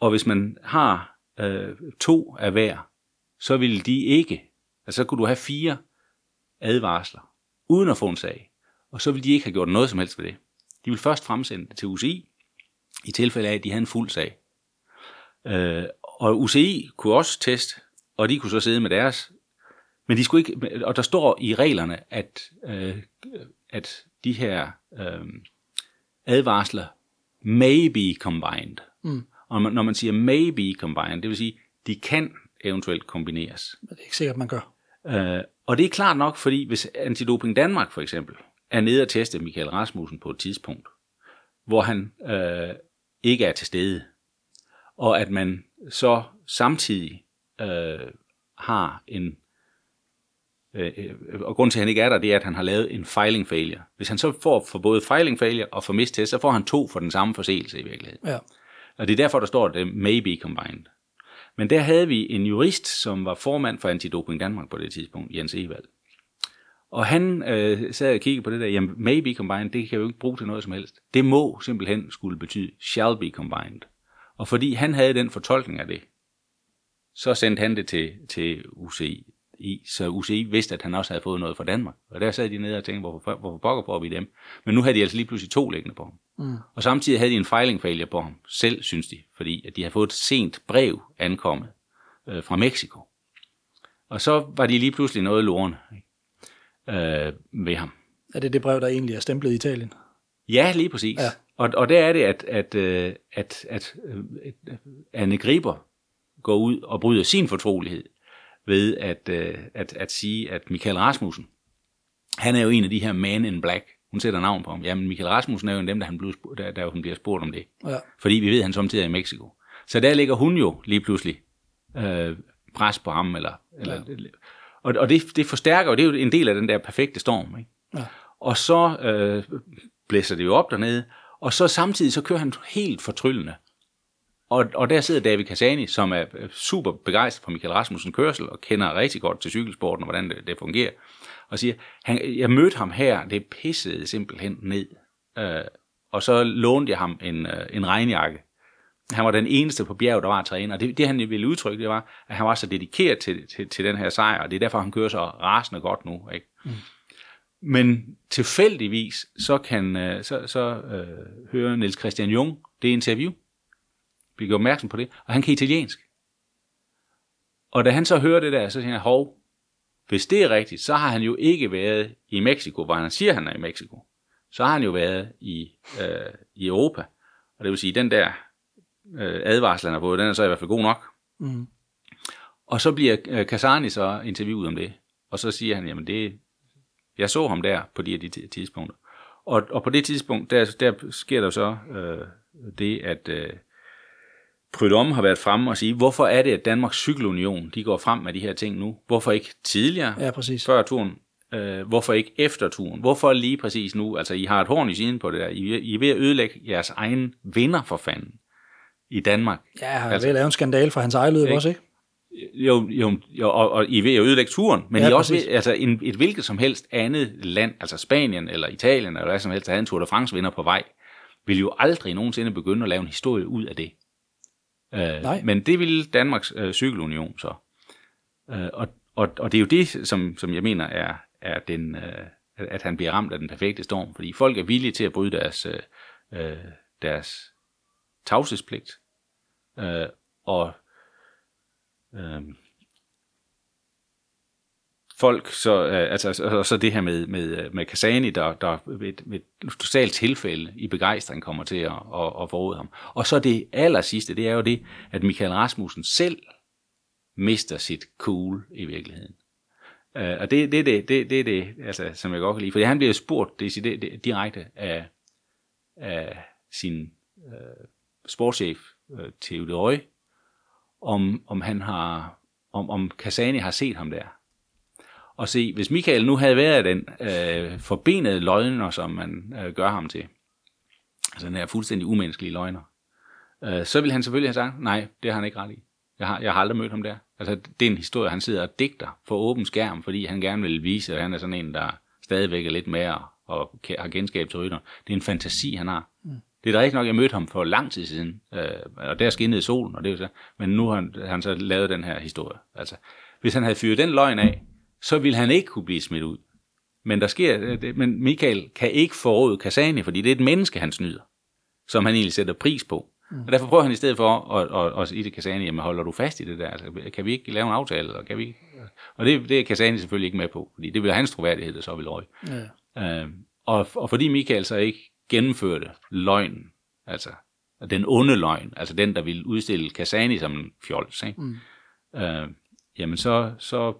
[SPEAKER 2] Og hvis man har øh, to af hver, så vil de ikke, altså så kunne du have fire advarsler, uden at få en sag, og så vil de ikke have gjort noget som helst ved det. De vil først fremsende det til UCI, i tilfælde af, at de havde en fuld sag. Øh, og UCI kunne også teste, og de kunne så sidde med deres, men de skulle ikke, og der står i reglerne, at, øh, at de her øh, advarsler may be combined. Mm. Og når man siger may be combined, det vil sige, de kan eventuelt kombineres.
[SPEAKER 1] Men det er ikke sikkert, man gør.
[SPEAKER 2] Øh, og det er klart nok, fordi hvis Antidoping Danmark for eksempel er nede og teste Michael Rasmussen på et tidspunkt, hvor han øh, ikke er til stede, og at man så samtidig øh, har en øh, og grund til, at han ikke er der, det er, at han har lavet en filing failure. Hvis han så får for både filing failure og for mistest, så får han to for den samme forseelse i virkeligheden.
[SPEAKER 1] Ja.
[SPEAKER 2] Og det er derfor, der står, at det may be combined. Men der havde vi en jurist, som var formand for Antidoping Danmark på det tidspunkt, Jens Evald. Og han øh, sad og kiggede på det der, jamen may be combined, det kan jo ikke bruge til noget som helst. Det må simpelthen skulle betyde shall be combined. Og fordi han havde den fortolkning af det, så sendte han det til, til UCI, så UCI vidste, at han også havde fået noget fra Danmark. Og der sad de nede og tænkte, hvorfor, hvorfor pokker får vi dem? Men nu havde de altså lige pludselig to liggende på ham. Mm. Og samtidig havde de en filing failure på ham, selv synes de, fordi at de havde fået et sent brev ankommet øh, fra Mexico. Og så var de lige pludselig noget lorne øh, ved ham.
[SPEAKER 1] Er det det brev, der egentlig er stemplet i Italien?
[SPEAKER 2] Ja, lige præcis. Ja. Og, og der er det, at, at, øh, at, at, at øh, Anne Griber går ud og bryder sin fortrolighed ved at, øh, at, at sige, at Michael Rasmussen, han er jo en af de her man in black. Hun sætter navn på ham. Jamen, Michael Rasmussen er jo en af dem, der, han blev, der, der hun bliver spurgt om det. Ja. Fordi vi ved, at han samtidig er i Mexico. Så der ligger hun jo lige pludselig øh, pres på ham. Eller, eller, ja. Og, og det, det forstærker jo, det er jo en del af den der perfekte storm. Ikke? Ja. Og så øh, blæser det jo op dernede, og så samtidig så kører han helt fortryllende og, og der sidder David Cassani, som er super begejstret for Michael Rasmussen kørsel, og kender rigtig godt til cykelsporten og hvordan det, det fungerer, og siger, han, jeg mødte ham her, det pissede simpelthen ned. Øh, og så lånte jeg ham en, øh, en regnjakke. Han var den eneste på bjerget, der var træner. Og det, det han ville udtrykke, det var, at han var så dedikeret til, til, til den her sejr, og det er derfor, han kører så rasende godt nu. Ikke? Mm. Men tilfældigvis, så kan øh, så, så øh, høre Niels Christian Jung det interview, vi gør opmærksom på det, og han kan italiensk. Og da han så hører det der, så siger han, hov, hvis det er rigtigt, så har han jo ikke været i Mexico, hvor han siger, han er i Mexico. Så har han jo været i, øh, i Europa. Og det vil sige, den der øh, advarsel, han har fået, den er så i hvert fald god nok. Mm. Og så bliver øh, Casani så interviewet om det. Og så siger han, jamen det, jeg så ham der på de her de tidspunkter. Og, og på det tidspunkt, der, der sker der så øh, det, at øh, Prydom har været fremme og sige, hvorfor er det, at Danmarks Cykelunion de går frem med de her ting nu? Hvorfor ikke tidligere,
[SPEAKER 1] ja, præcis.
[SPEAKER 2] før turen? Øh, hvorfor ikke efter turen? Hvorfor lige præcis nu? Altså, I har et horn i siden på det der. I, I er ved at ødelægge jeres egen vinder for fanden i Danmark.
[SPEAKER 1] Ja, jeg har altså, ved at lave en skandal for hans eget løb også, ikke?
[SPEAKER 2] Jo, jo, jo og, og I er ved at ødelægge turen, men ja, I er også ved, altså en, et hvilket som helst andet land, altså Spanien eller Italien eller hvad som helst, der havde en Tour de France vinder på vej vil jo aldrig nogensinde begynde at lave en historie ud af det. Øh,
[SPEAKER 1] Nej.
[SPEAKER 2] Men det vil Danmarks øh, Cykelunion så. Øh, og, og, og det er jo det, som, som jeg mener er, er den, øh, at at han bliver ramt af den perfekte storm. Fordi folk er villige til at bryde deres, øh, øh, deres tavshedspligt. Øh, og øh, folk, så, øh, altså, så, og så det her med, med, øh, med Kasani, der, der ved, ved et totalt tilfælde i begejstring kommer til at, at, at forråde ham. Og så det aller sidste, det er jo det, at Michael Rasmussen selv mister sit cool i virkeligheden. Øh, og det, det, er det, det, det det, det, altså, som jeg godt kan lide. Fordi han bliver spurgt decideret, direkte af, af sin øh, sportschef, øh, Theodor om, om han har, om, om Kasani har set ham der. Og se, hvis Michael nu havde været den øh, forbenede løgner, som man øh, gør ham til, altså den her fuldstændig umenneskelige løgner, øh, så ville han selvfølgelig have sagt, nej, det har han ikke ret i. Jeg har, jeg har aldrig mødt ham der. Altså, det er en historie, han sidder og digter for åben skærm, fordi han gerne vil vise, at han er sådan en, der stadigvæk er lidt mere og har genskab til rytter. Det er en fantasi, han har. Mm. Det er da ikke nok, jeg mødte ham for lang tid siden, øh, og der skinnede solen, og det er så, men nu har han, han så lavet den her historie. Altså, hvis han havde fyret den løgn af, så ville han ikke kunne blive smidt ud. Men der sker, øh, det, men Michael kan ikke forråde Kasani, fordi det er et menneske, han snyder, som han egentlig sætter pris på. Mm. Og derfor prøver han i stedet for at, at, at sige til Kasani, jamen holder du fast i det der? Altså, kan vi ikke lave en aftale? Eller kan vi ikke? Og det, det er Kasani selvfølgelig ikke med på, fordi det vil hans troværdighed, der så vil røge.
[SPEAKER 1] Ja.
[SPEAKER 2] Øh, og, og fordi Michael så ikke gennemførte løgnen, altså den onde løgn, altså den, der ville udstille Kasani som en fjols, ikke? Mm. Øh, jamen så, så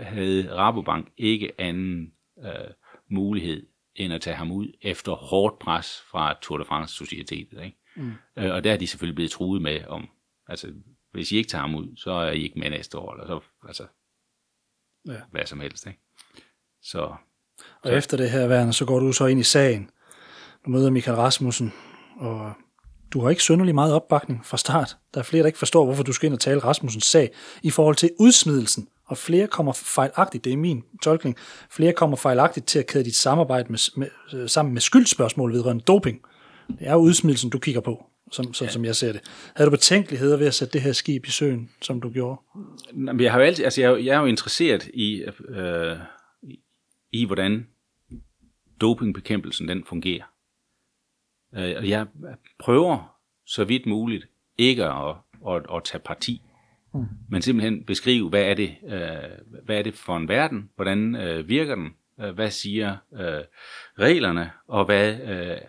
[SPEAKER 2] havde Rabobank ikke anden øh, mulighed end at tage ham ud efter hårdt pres fra Tour de France Societetet. Ikke? Mm. Øh, og der er de selvfølgelig blevet truet med, om altså, hvis I ikke tager ham ud, så er I ikke med næste år, eller så, altså,
[SPEAKER 1] Ja.
[SPEAKER 2] hvad som helst. Ikke? Så
[SPEAKER 1] Og efter det her, Werner, så går du så ind i sagen. Du møder Michael Rasmussen, og du har ikke synderlig meget opbakning fra start. Der er flere, der ikke forstår, hvorfor du skal ind og tale Rasmussens sag i forhold til udsmidelsen. Og flere kommer fejlagtigt, det er min tolkning, flere kommer fejlagtigt til at kæde dit samarbejde med, med, øh, sammen med skyldspørgsmål vedrørende doping. Det er udsmidelsen, du kigger på, som, som, ja. som jeg ser det. Havde du betænkeligheder ved at sætte det her skib i søen, som du gjorde?
[SPEAKER 2] Nå, men Jeg, har jo altid, altså jeg, er jo- jeg er jo interesseret i, øh, i- i, hvordan dopingbekæmpelsen den fungerer. Øh, og jeg prøver så vidt muligt ikke at, at, at tage parti, mm. men simpelthen beskrive, hvad er det, øh, hvad er det for en verden, hvordan øh, virker den, øh, hvad siger øh, reglerne, og hvad, øh,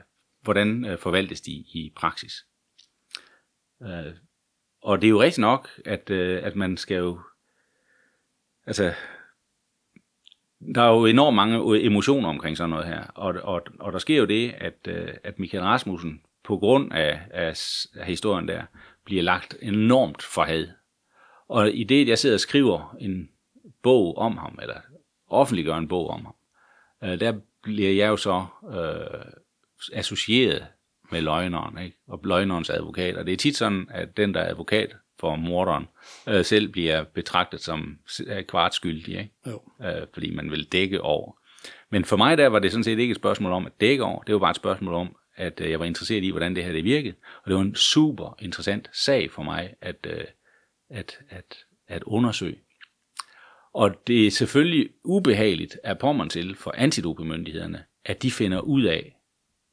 [SPEAKER 2] hvordan øh, forvaltes de i praksis. Øh, og det er jo rigtigt nok, at, øh, at man skal jo... Altså, der er jo enormt mange emotioner omkring sådan noget her. Og, og, og der sker jo det, at, øh, at Michael Rasmussen på grund af, af, af historien der, bliver lagt enormt for had. Og i det, jeg sidder og skriver en bog om ham, eller offentliggør en bog om ham, øh, der bliver jeg jo så øh, associeret med løgneren, ikke? og løgnerens advokat. Og det er tit sådan, at den, der er advokat for morderen, øh, selv bliver betragtet som øh, kvartskyldig, ikke?
[SPEAKER 1] Jo.
[SPEAKER 2] Øh, fordi man vil dække over. Men for mig der var det sådan set ikke et spørgsmål om at dække over, det var bare et spørgsmål om, at øh, jeg var interesseret i, hvordan det her det virkede. Og det var en super interessant sag for mig at, øh, at, at, at undersøge. Og det er selvfølgelig ubehageligt at påminde til for antidopingmyndighederne, at de finder ud af,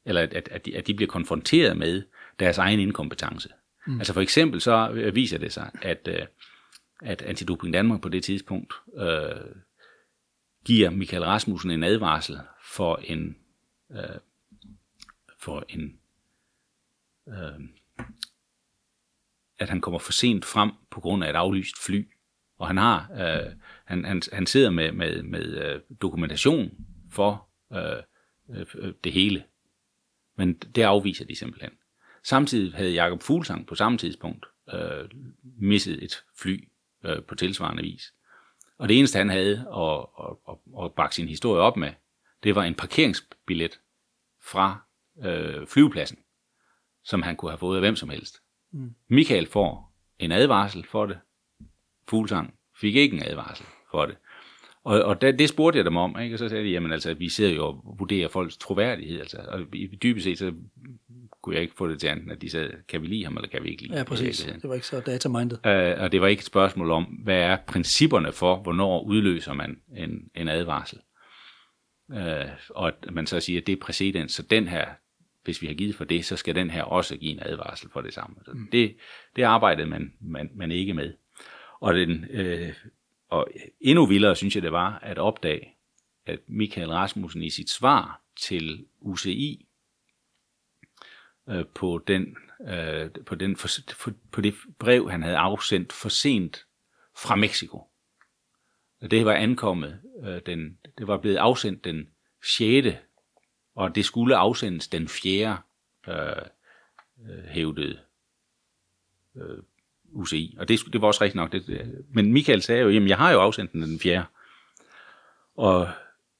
[SPEAKER 2] eller at, at, at, de, at de bliver konfronteret med deres egen inkompetence. Mm. Altså for eksempel så øh, viser det sig, at, øh, at Antidoping Danmark på det tidspunkt øh, giver Michael Rasmussen en advarsel for en øh, for en øh, at han kommer for sent frem på grund af et aflyst fly. Og han har øh, han, han, han sidder med, med, med øh, dokumentation for øh, øh, det hele. Men det afviser de simpelthen. Samtidig havde Jakob Fuglsang på samme tidspunkt øh, misset et fly øh, på tilsvarende vis. Og det eneste, han havde at, at, at, at bakke sin historie op med, det var en parkeringsbillet fra øh, flyvepladsen, som han kunne have fået af hvem som helst. Mm. Michael får en advarsel for det. Fuglsang fik ikke en advarsel for det. Og, og det, det spurgte jeg dem om, ikke? og så sagde de, jamen altså, vi sidder jo og vurderer folks troværdighed, altså, og dybest set så kunne jeg ikke få det til andet, at de sagde, kan vi lide ham, eller kan vi ikke lide
[SPEAKER 1] Ja,
[SPEAKER 2] ham? i
[SPEAKER 1] præcis. Det var ikke så data-minded.
[SPEAKER 2] Øh, og det var ikke et spørgsmål om, hvad er principperne for, hvornår udløser man en, en advarsel. Øh, og at man så siger, at det er præcedens, så den her, hvis vi har givet for det, så skal den her også give en advarsel for det samme. Så
[SPEAKER 1] Mm.
[SPEAKER 2] det, det arbejdede man, man, man ikke med. Og, den, øh, og endnu vildere synes jeg det var at opdage, at Michael Rasmussen i sit svar til UCI øh, på, den, øh, på, den for, for, på det brev, han havde afsendt for sent fra Mexico. Det var ankommet, øh, den, det var blevet afsendt den 6. og det skulle afsendes den 4. Øh, øh, hævdede øh, UCI. Og det, det var også rigtigt nok. Det, det, men Michael sagde jo, jamen jeg har jo afsendt den den 4. Og,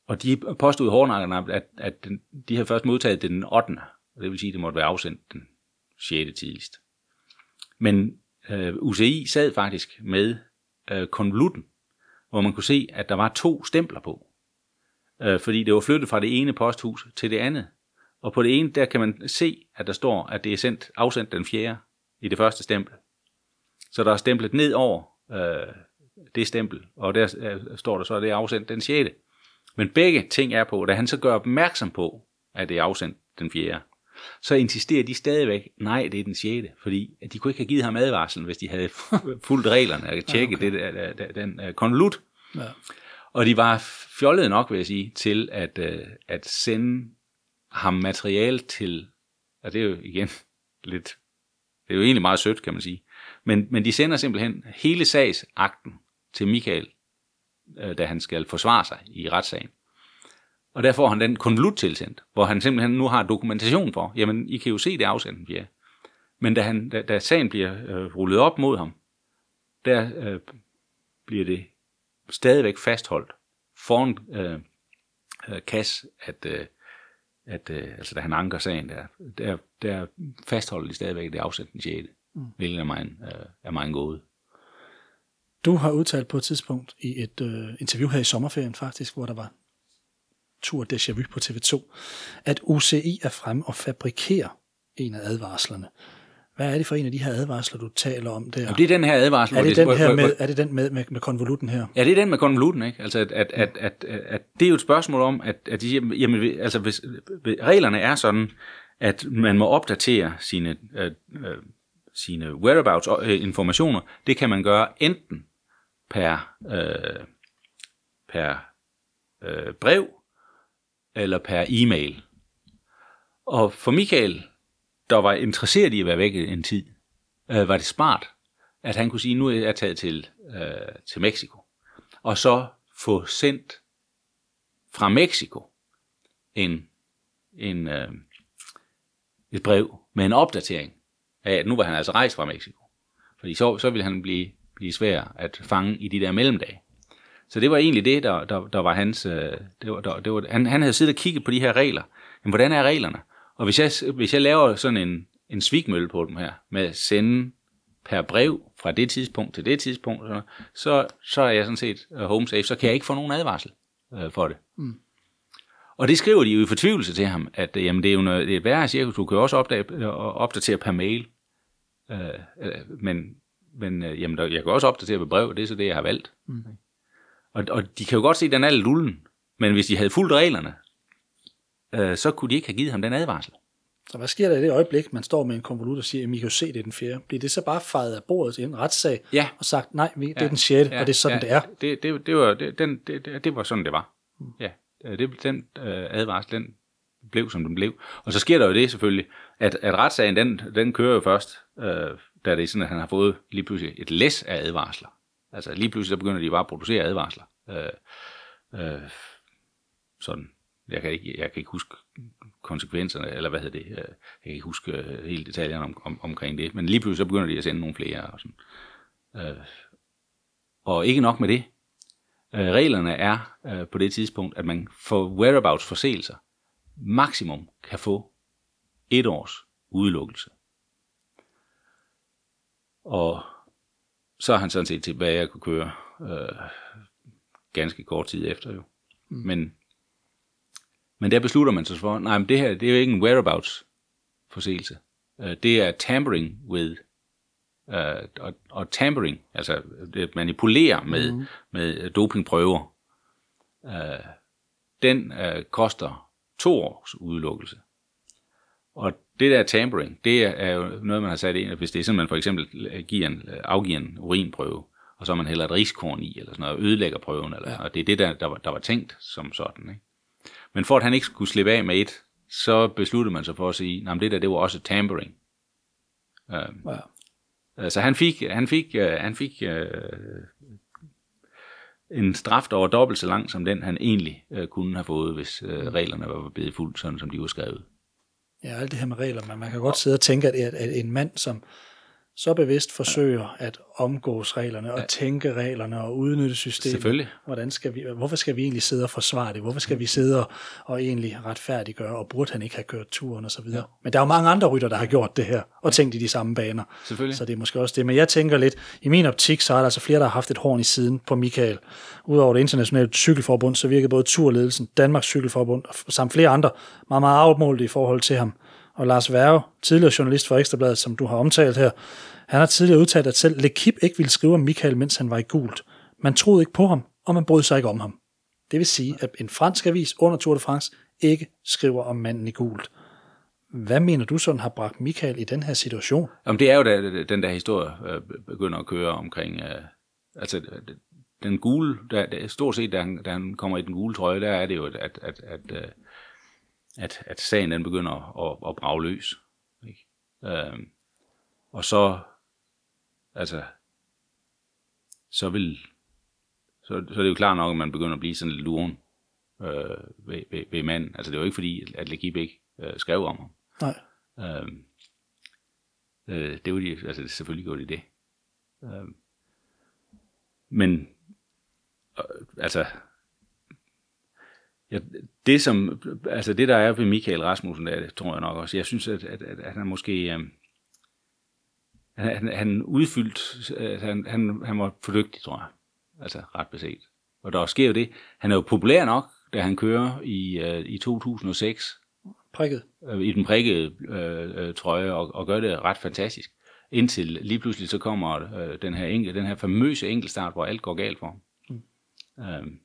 [SPEAKER 2] og de påstod hårdnakkerne, at, at den, de havde først modtaget den 8. Og det vil sige, at det måtte være afsendt den 6. tidligst. Men øh, UCI sad faktisk med øh, konvolutten, hvor man kunne se, at der var to stempler på. Øh, fordi det var flyttet fra det ene posthus til det andet. Og på det ene, der kan man se, at der står, at det er sendt, afsendt den 4. i det første stempel. Så der er stemplet ned over øh, det stempel, og der øh, står der så, at det er afsendt den 6. Men begge ting er på, da han så gør opmærksom på, at det er afsendt den 4. Så insisterer de stadigvæk, nej, det er den 6. Fordi at de kunne ikke have givet ham advarslen, hvis de havde fulgt reglerne og tjekket
[SPEAKER 1] okay.
[SPEAKER 2] det, der, der, den uh, konvolut.
[SPEAKER 1] Ja.
[SPEAKER 2] Og de var fjollede nok, vil jeg sige, til at, uh, at sende ham materiale til, og det er jo igen lidt, det er jo egentlig meget sødt, kan man sige, men, men de sender simpelthen hele sagsakten til Michael, øh, da han skal forsvare sig i retssagen. Og der får han den konvolut tilsendt, hvor han simpelthen nu har dokumentation for, jamen I kan jo se det afsendt fjerde. Men da, han, da, da sagen bliver øh, rullet op mod ham, der øh, bliver det stadigvæk fastholdt foran øh, øh, Kas, at, øh, at øh, altså da han anker sagen, der, der, der fastholder de stadigvæk, det afsendt den 6. Mm. Hvilket er meget, øh, er meget gået.
[SPEAKER 1] Du har udtalt på et tidspunkt i et øh, interview her i sommerferien faktisk, hvor der var tur déjà vu på TV2, at UCI er fremme og fabrikerer en af advarslerne. Hvad er det for en af de her advarsler, du taler om der?
[SPEAKER 2] Jamen, det er den her advarsel.
[SPEAKER 1] er, det den her med, er det den med, med, med konvolutten her?
[SPEAKER 2] Ja, det er den med konvolutten, ikke? Altså, at, at, at, at, at, det er jo et spørgsmål om, at, at de jamen, altså, hvis, reglerne er sådan, at man må opdatere sine, øh, øh, sine whereabouts øh, informationer. Det kan man gøre enten per, øh, per øh, brev eller per e-mail. Og for Michael, der var interesseret i at være væk en tid, øh, var det smart, at han kunne sige, nu er jeg taget til, øh, til Mexico. Og så få sendt fra Mexico en, en, øh, et brev med en opdatering af, at nu var han altså rejst fra Mexico. Fordi så, så ville han blive, blive svær at fange i de der mellemdage. Så det var egentlig det, der, der, der var hans... øh, Det var, der, det var, han, han havde siddet og kigget på de her regler. Men hvordan er reglerne? Og hvis jeg, hvis jeg laver sådan en, en svigmølle på dem her, med at sende per brev fra det tidspunkt til det tidspunkt, så, så er jeg sådan set uh, home safe, så kan jeg ikke få nogen advarsel uh, for det. Mm. Og det skriver de jo i fortvivlelse til ham, at uh, jamen, det er jo noget, det er et værre cirkus, du kan jo også opdage, uh, opdatere per mail, uh, men, men uh, jamen, der, jeg kan også opdatere ved brev, det er så det, jeg har valgt. Mm. Og, og de kan jo godt se, at den er lidt lullen, men hvis de havde fulgt reglerne, uh, så kunne de ikke have givet ham den advarsel.
[SPEAKER 1] Så hvad sker der i det øjeblik, man står med en konvolut og siger, at I kan jo se, det er den fjerde? Bliver det så bare fejret af bordet til en retssag
[SPEAKER 2] Ja.
[SPEAKER 1] og sagt, nej, det er den sjette, og det er sådan, det er?
[SPEAKER 2] Det, det, det, var, det, den, det, det, var sådan, det var. Ja, det, den øh, advarsel, den blev, som den blev. Og så sker der jo det selvfølgelig, at, at retssagen, den, den kører jo først, øh, da det er sådan, at han har fået lige pludselig et læs af advarsler. Altså lige pludselig, så begynder de bare at producere advarsler. Øh, øh, sådan. Jeg kan, ikke, jeg kan ikke huske konsekvenserne, eller hvad hedder det, øh, jeg kan ikke huske øh, hele detaljerne om, om, omkring det, men lige pludselig så begynder de at sende nogle flere. Og, sådan. Øh, og ikke nok med det. Øh, reglerne er øh, på det tidspunkt, at man for whereabouts forseelser maksimum kan få et års udelukkelse. Og så er han sådan set tilbage at kunne køre øh, ganske kort tid efter jo. Mm. Men, men der beslutter man sig for, nej, men det her, det er jo ikke en whereabouts forseelse. Øh, det er tampering with, øh, og, og tampering, altså det manipulere med, mm. med dopingprøver, øh, den øh, koster to års udelukkelse. Og det der tampering, det er jo noget, man har sat ind, hvis det er sådan, man for eksempel giver en, afgiver en urinprøve, og så man hælder et riskorn i, eller sådan noget, og ødelægger prøven, eller, ja. og det er det, der, der, var, der var tænkt som sådan. Ikke? Men for at han ikke skulle slippe af med et, så besluttede man sig for at sige, at det der, det var også tampering. Uh, ja. Altså han fik, han fik, uh, han fik uh, en straf, der var dobbelt så lang som den, han egentlig uh, kunne have fået, hvis uh, reglerne var blevet fuldt, sådan som de var skrevet.
[SPEAKER 1] Ja, alt det her med regler, men man kan godt sidde og tænke, at, at en mand, som så bevidst forsøger at omgås reglerne og ja. tænke reglerne og udnytte systemet.
[SPEAKER 2] Selvfølgelig.
[SPEAKER 1] Hvordan skal vi, hvorfor skal vi egentlig sidde og forsvare det? Hvorfor skal vi sidde og, og egentlig retfærdiggøre, og burde han ikke have kørt turen og så videre? Ja. Men der er jo mange andre rytter, der har gjort det her, og tænkt i de samme baner.
[SPEAKER 2] Selvfølgelig.
[SPEAKER 1] Så det er måske også det. Men jeg tænker lidt, i min optik, så er der altså flere, der har haft et horn i siden på Michael. Udover det internationale cykelforbund, så virker både turledelsen, Danmarks cykelforbund, samt flere andre meget, meget afmålte i forhold til ham og Lars Værge, tidligere journalist for Ekstrabladet, som du har omtalt her, han har tidligere udtalt, at selv Lekip ikke ville skrive om Michael, mens han var i gult. Man troede ikke på ham, og man brød sig ikke om ham. Det vil sige, at en fransk avis under Tour de France ikke skriver om manden i gult. Hvad mener du sådan har bragt Michael i den her situation?
[SPEAKER 2] Jamen, det er jo da, den der historie øh, begynder at køre omkring, øh, altså den gule, der, stort set da han, da han kommer i den gule trøje, der er det jo, at, at, at, at øh, at, at sagen den begynder at, at brage løs. Ikke? Øhm, og så, altså, så vil, så, så er det jo klart nok, at man begynder at blive sådan lidt luren øh, ved, ved, ved manden. Altså det er jo ikke fordi, at Legib ikke øh, skrev om ham.
[SPEAKER 1] Nej.
[SPEAKER 2] Øhm, øh, det var de, altså selvfølgelig gjorde de det. Øhm, men, øh, altså, Ja, det som, altså det der er ved Michael Rasmussen, der, tror jeg nok også, jeg synes, at, at, at han måske, øh, han, han udfyldt, øh, han, han, han var for dygtig, tror jeg, altså ret beset. Og der sker jo det, han er jo populær nok, da han kører i, øh, i 2006.
[SPEAKER 1] Prikket.
[SPEAKER 2] Øh, I den prikkede øh, øh, trøje, og, og gør det ret fantastisk. Indtil lige pludselig så kommer øh, den, her enkel, den her famøse enkeltstart, hvor alt går galt for ham. Mm. Øh,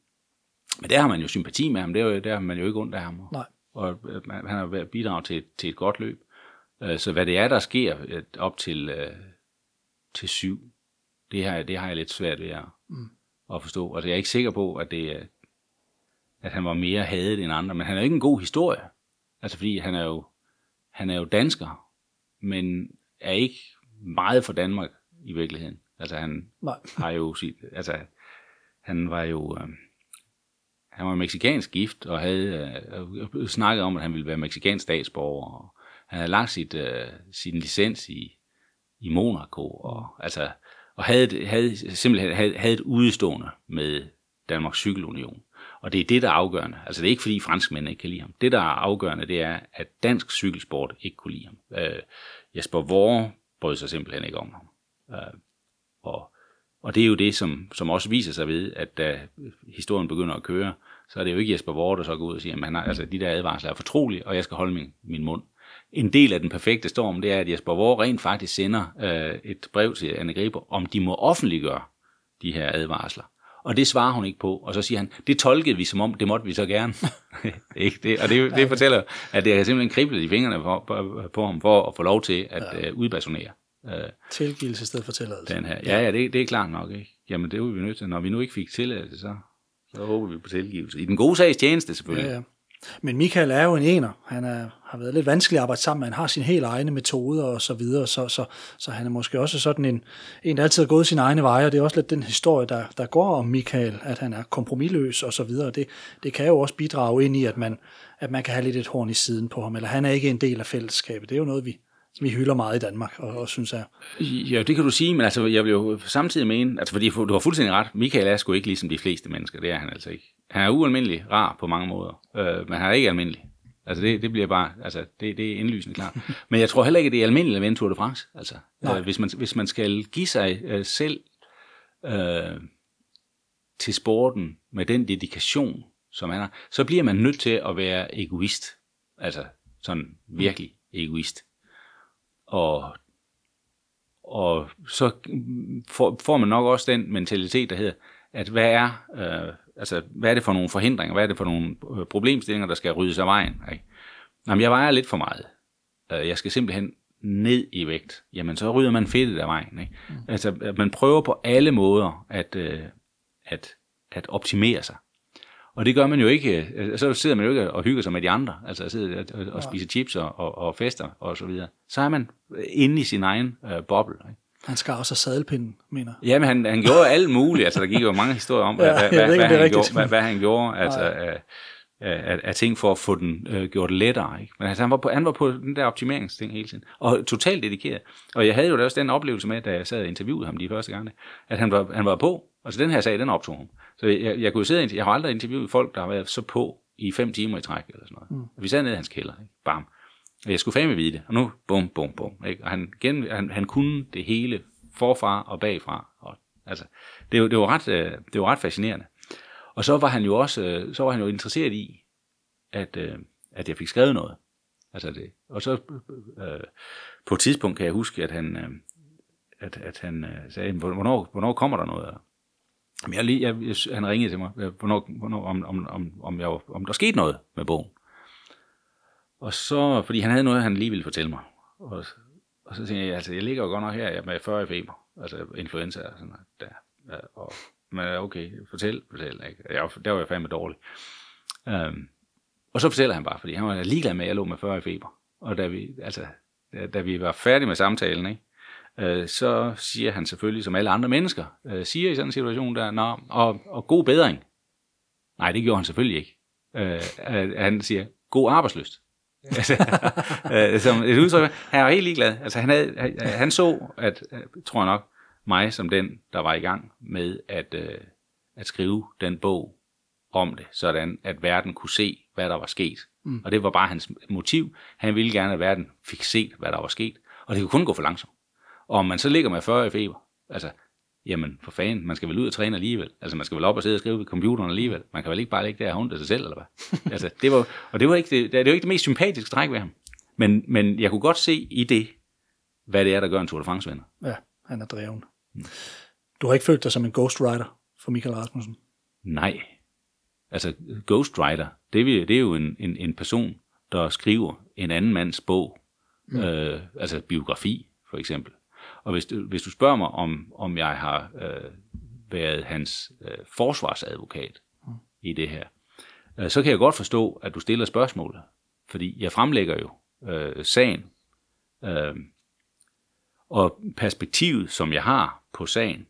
[SPEAKER 2] men der har man jo sympati med ham, det er jo, der har man jo ikke ondt af ham.
[SPEAKER 1] Nej.
[SPEAKER 2] Og øh, han har været bidrag til, til et godt løb. Øh, så hvad det er, der sker øh, op til, til syv, det har, det har jeg lidt svært ved at, mm. at forstå. Altså, jeg er ikke sikker på, at, det, at han var mere hadet end andre, men han er jo ikke en god historie. Altså, fordi han er jo, han er jo dansker, men er ikke meget for Danmark i virkeligheden. Altså, han
[SPEAKER 1] Nej.
[SPEAKER 2] har jo sit, altså, han var jo, øh, han var meksikansk gift og havde øh, snakket om, at han ville være meksikansk statsborger. Og han havde lagt sit, øh, sin licens i, i Monaco, og, altså, og havde, havde simpelthen havde, havde et udstående med Danmarks Cykelunion. Og det er det, der er afgørende. Altså det er ikke, fordi franskmændene ikke kan lide ham. Det, der er afgørende, det er, at dansk cykelsport ikke kunne lide ham. Øh, Jesper Vore brød sig simpelthen ikke om ham. Øh, og og det er jo det, som, som også viser sig ved, at da historien begynder at køre, så er det jo ikke Jesper Vore, der så går ud og siger, at han har, altså, de der advarsler er fortrolige, og jeg skal holde min, min mund. En del af den perfekte storm, det er, at Jesper Vore rent faktisk sender øh, et brev til Anne Griber, om de må offentliggøre de her advarsler. Og det svarer hun ikke på, og så siger han, det tolkede vi som om, det måtte vi så gerne. ikke det? Og det, det fortæller, at det har simpelthen kriblet i fingrene på, på, på ham, for at få lov til at ja. øh, udbasonere.
[SPEAKER 1] Øh, Tilgivelse i stedet for tilladelse.
[SPEAKER 2] Den her. Ja, ja, det, det er klart nok. Ikke? Jamen, det er vi nødt til. Når vi nu ikke fik tilladelse, så, så håber vi på tilgivelse. I den gode sags tjeneste, selvfølgelig. Ja, ja.
[SPEAKER 1] Men Michael er jo en ener. Han er, har været lidt vanskelig at arbejde sammen med. Han har sine helt egne metoder og så videre, så, så, så han er måske også sådan en, en, der altid har gået sine egne veje, og det er også lidt den historie, der, der går om Michael, at han er kompromilløs og så videre. Det, det kan jo også bidrage ind i, at man, at man kan have lidt et horn i siden på ham, eller han er ikke en del af fællesskabet. Det er jo noget, vi, vi hylder meget i Danmark, og, og synes jeg.
[SPEAKER 2] Ja, det kan du sige, men altså, jeg vil jo samtidig mene, altså fordi du har fuldstændig ret, Michael er sgu ikke ligesom de fleste mennesker, det er han altså ikke. Han er ualmindelig rar på mange måder, øh, men han er ikke almindelig. Altså det, det bliver bare, altså det, det er indlysende klart. Men jeg tror heller ikke, at det er almindeligt at vende Tour de France. Altså, øh, hvis, man, hvis man skal give sig øh, selv øh, til sporten med den dedikation, som han har, så bliver man nødt til at være egoist. Altså sådan virkelig egoist. Og, og så får, får man nok også den mentalitet, der hedder, at hvad er, øh, altså, hvad er det for nogle forhindringer, hvad er det for nogle øh, problemstillinger, der skal ryddes af vejen? Ikke? Jamen, jeg vejer lidt for meget. Øh, jeg skal simpelthen ned i vægt. Jamen, så rydder man fedtet af vejen. Ikke? Mm. Altså, man prøver på alle måder at, øh, at, at optimere sig. Og det gør man jo ikke, øh, så sidder man jo ikke og hygger sig med de andre, altså sidder og, og spiser chips og, og, og fester og så videre. Så er man inde i sin egen øh, boble. Ikke?
[SPEAKER 1] Han skar også sadelpinden, mener
[SPEAKER 2] Ja, men han, han gjorde alt muligt. Altså, der gik jo mange historier om, ja, hvad, hvad, ikke, hvad, han gjorde, hvad, hvad han gjorde altså, af, af, af ting for at få den øh, gjort lettere. Ikke? Men altså, han, var på, han var på den der optimeringsting hele tiden. Og totalt dedikeret. Og jeg havde jo også den oplevelse med, da jeg sad og interviewede ham de første gange, at han var, han var på. Altså den her sag, den optog ham. Så jeg, jeg kunne sidde, jeg har aldrig interviewet folk, der har været så på i fem timer i træk eller sådan noget. Mm. Vi sad nede i hans kælder, ikke? bam. Og jeg skulle fandme vide det, og nu bum, bum, bum. Ikke? Og han, gen, han, han kunne det hele forfra og bagfra. Og, altså, det, det, var ret, øh, det var ret fascinerende. Og så var han jo også øh, så var han jo interesseret i, at, øh, at jeg fik skrevet noget. Altså det. Og så øh, på et tidspunkt kan jeg huske, at han, øh, at, at han øh, sagde, hvornår, hvornår kommer der noget? Men jeg, jeg, jeg, han ringede til mig, øh, hvornår, hvornår, om, om, om, om, jeg, om der skete noget med bogen. Og så, fordi han havde noget, han lige ville fortælle mig. Og, og så tænkte jeg, altså jeg ligger jo godt nok her jeg med 40 feber, altså influenza og sådan noget der. Ja, og, men okay, fortæl, fortæl. Ikke? Jeg, der var jeg fandme dårlig. Um, og så fortæller han bare, fordi han var ligeglad med, at jeg lå med 40 feber. Og da vi, altså, da, da vi var færdige med samtalen, ikke? Øh, så siger han selvfølgelig, som alle andre mennesker øh, siger i sådan en situation der, Nå, og, og god bedring. Nej, det gjorde han selvfølgelig ikke. Øh, øh, han siger, god arbejdsløst. altså, øh, som et udtryk, han var helt ligeglad. Altså, han, havde, han så, at, tror jeg nok, mig som den, der var i gang med at, øh, at skrive den bog om det, sådan at verden kunne se, hvad der var sket. Mm. Og det var bare hans motiv. Han ville gerne, at verden fik set, hvad der var sket. Og det kunne kun gå for langsomt. Og om man så ligger med 40 i feber, altså, jamen for fanden, man skal vel ud og træne alligevel. Altså man skal vel op og sidde og skrive ved computeren alligevel. Man kan vel ikke bare ligge der og hunde sig selv, eller hvad? altså, det var, og det var, ikke det, det var ikke det mest sympatiske træk ved ham. Men, men jeg kunne godt se i det, hvad det er, der gør en Tour de France vinder.
[SPEAKER 1] Ja, han er dreven. Du har ikke følt dig som en ghostwriter for Michael Rasmussen?
[SPEAKER 2] Nej. Altså, ghostwriter, det, det er jo en, en, en person, der skriver en anden mands bog. Mm. Øh, altså biografi, for eksempel. Og hvis du, hvis du spørger mig, om, om jeg har øh, været hans øh, forsvarsadvokat mm. i det her, øh, så kan jeg godt forstå, at du stiller spørgsmålet. Fordi jeg fremlægger jo øh, sagen. Øh, og perspektivet, som jeg har på sagen,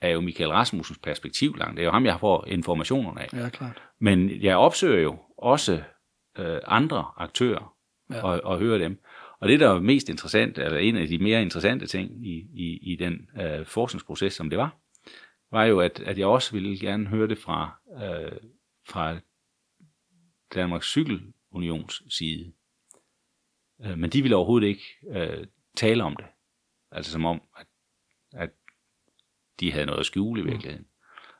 [SPEAKER 2] er jo Michael Rasmussens perspektiv langt. Det er jo ham, jeg får informationerne af.
[SPEAKER 1] Ja, klart.
[SPEAKER 2] Men jeg opsøger jo også øh, andre aktører ja. og, og hører dem. Og det, der var mest interessant, eller en af de mere interessante ting i, i, i den øh, forskningsproces, som det var, var jo, at, at jeg også ville gerne høre det fra, øh, fra Danmarks Cykelunions side. Øh, men de ville overhovedet ikke øh, tale om det. Altså som om, at, at de havde noget at skjule i mm. virkeligheden.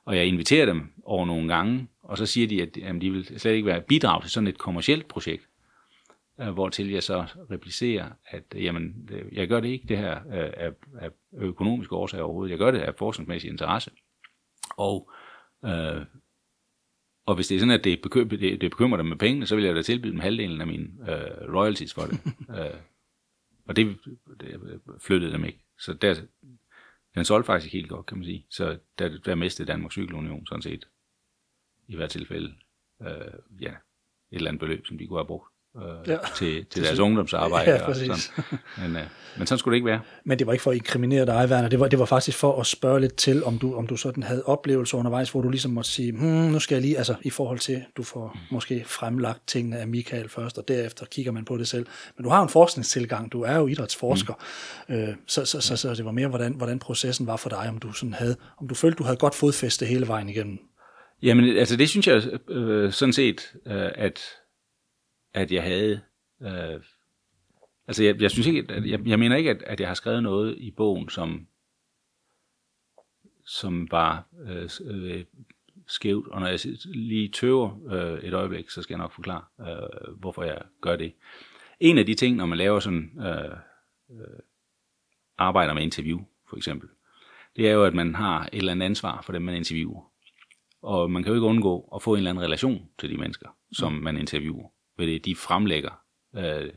[SPEAKER 2] Og jeg inviterer dem over nogle gange, og så siger de, at jamen, de vil slet ikke være bidrag til sådan et kommercielt projekt hvor til jeg så replicerer, at jamen, jeg gør det ikke det her øh, af, af økonomiske årsager overhovedet, jeg gør det af forskningsmæssig interesse. Og, øh, og hvis det er sådan, at det, bekym- det, det bekymrer dem med pengene, så vil jeg da tilbyde dem halvdelen af mine øh, royalties for det. øh, og det, det flyttede dem ikke. Så der, den solgte faktisk helt godt, kan man sige. Så der, der mistede Danmarks Cykelunion sådan set i hvert tilfælde øh, ja, et eller andet beløb, som de kunne have brugt øh, ja. til, til deres ungdomsarbejde. Ja, og sådan. Men, øh, men sådan skulle det ikke være.
[SPEAKER 1] Men det var ikke for at inkriminere dig, Werner. Det var, det var faktisk for at spørge lidt til, om du, om du sådan havde oplevelser undervejs, hvor du ligesom måtte sige, hmm, nu skal jeg lige, altså i forhold til, du får mm. måske fremlagt tingene af Michael først, og derefter kigger man på det selv. Men du har en forskningstilgang, du er jo idrætsforsker, mm. øh, så, så, så, så det var mere, hvordan, hvordan processen var for dig, om du sådan havde, om du følte, du havde godt fodfæste hele vejen igennem.
[SPEAKER 2] Jamen, altså det synes jeg øh, sådan set, øh, at at jeg havde... Øh, altså, jeg, jeg synes ikke, at, jeg, jeg mener ikke, at, at jeg har skrevet noget i bogen, som som var øh, øh, skævt, og når jeg lige tøver øh, et øjeblik, så skal jeg nok forklare, øh, hvorfor jeg gør det. En af de ting, når man laver sådan øh, arbejder med interview, for eksempel, det er jo, at man har et eller andet ansvar for dem, man interviewer. Og man kan jo ikke undgå at få en eller anden relation til de mennesker, som mm. man interviewer. Ved det, de fremlægger øh,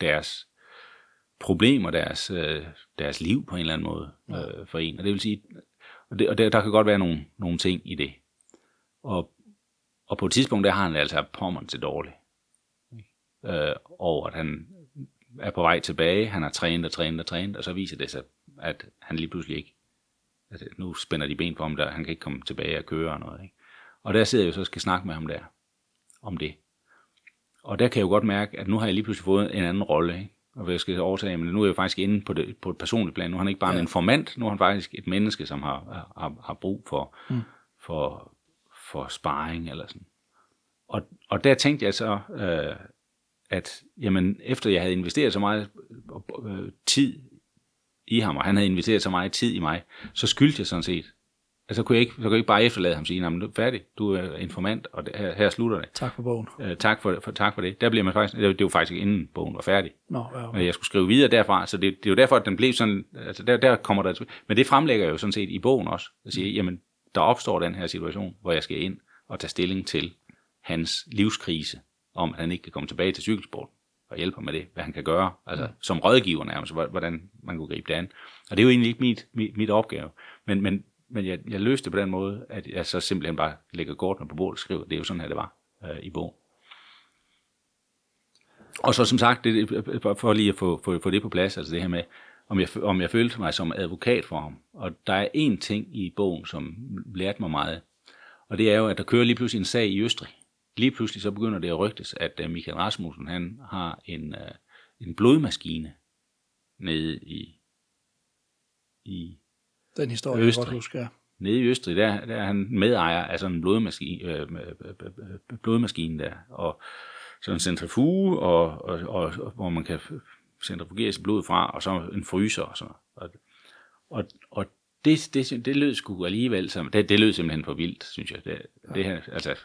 [SPEAKER 2] deres problemer, deres, øh, deres liv på en eller anden måde øh, for en. Og det vil sige, og, det, og der, der kan godt være nogle, nogle ting i det. Og, og på et tidspunkt, der har han altså pommeren til dårligt. Øh, over at han er på vej tilbage, han har trænet og trænet og trænet, og så viser det sig, at han lige pludselig ikke, altså nu spænder de ben på ham der, han kan ikke komme tilbage og køre og noget. Ikke? Og der sidder jeg jo så og skal snakke med ham der, om det. Og der kan jeg jo godt mærke, at nu har jeg lige pludselig fået en anden rolle, og jeg skal overtage, men nu er jeg faktisk inde på, det, på et personligt plan. Nu er han ikke bare ja. en informant, nu er han faktisk et menneske, som har, har, har brug for, mm. for, for sparring eller sådan. Og, og der tænkte jeg så, øh, at jamen, efter jeg havde investeret så meget øh, tid i ham, og han havde investeret så meget tid i mig, så skyldte jeg sådan set Altså, så kunne jeg ikke, så kunne jeg ikke bare efterlade ham og sige, du er færdig, du er informant, og det, her, her slutter det.
[SPEAKER 1] Tak for bogen.
[SPEAKER 2] Uh, tak, for, for, tak for det. Der bliver man faktisk, det det var faktisk inden bogen var færdig.
[SPEAKER 1] Nå, ja, okay.
[SPEAKER 2] Men jeg skulle skrive videre derfra, så det, det er jo derfor, at den blev sådan, altså der, der kommer der, men det fremlægger jeg jo sådan set i bogen også, at sige, jamen, der opstår den her situation, hvor jeg skal ind og tage stilling til hans livskrise, om at han ikke kan komme tilbage til cykelsport og hjælpe ham med det, hvad han kan gøre, altså ja. som rådgiver nærmest, hvordan man kunne gribe det an. Og det er jo egentlig ikke mit, mit, mit opgave, men, men men jeg, jeg løste det på den måde, at jeg så simpelthen bare lægger kortene på bordet og skriver, det er jo sådan her, det var øh, i bogen. Og så som sagt, det, øh, for lige at få, få, få det på plads, altså det her med, om jeg, om jeg følte mig som advokat for ham. Og der er en ting i bogen, som lærte mig meget, og det er jo, at der kører lige pludselig en sag i Østrig. Lige pludselig så begynder det at rygtes, at øh, Michael Rasmussen, han har en, øh, en blodmaskine nede i, i
[SPEAKER 1] den historie, Østrig. jeg godt husker.
[SPEAKER 2] Nede i Østrig, der, der er han medejer af sådan en blodmaskine, øh, blodmaskine der, og sådan en centrifuge, og, og, og, og, hvor man kan centrifugere sit blod fra, og så en fryser og sådan og, og, og det, det, det lød sgu alligevel som, det, det lød simpelthen for vildt, synes jeg. Det, ja. det her, altså,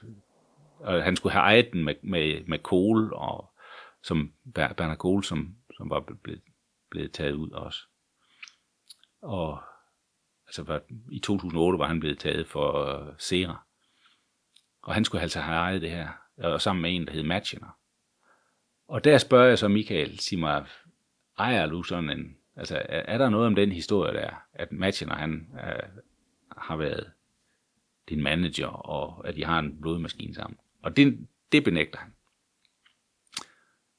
[SPEAKER 2] og han skulle have ejet den med, med, med Kohl, og som Bernard Kohl, som, som var blevet, blevet taget ud også. Og altså var, i 2008 var han blevet taget for øh, uh, Sera. Og han skulle altså have ejet det her, og sammen med en, der hed Matchener. Og der spørger jeg så Michael, sig mig, ejer du sådan en, altså er, er der noget om den historie der, at Matchener han uh, har været din manager, og at de har en blodmaskine sammen. Og det, det benægter han.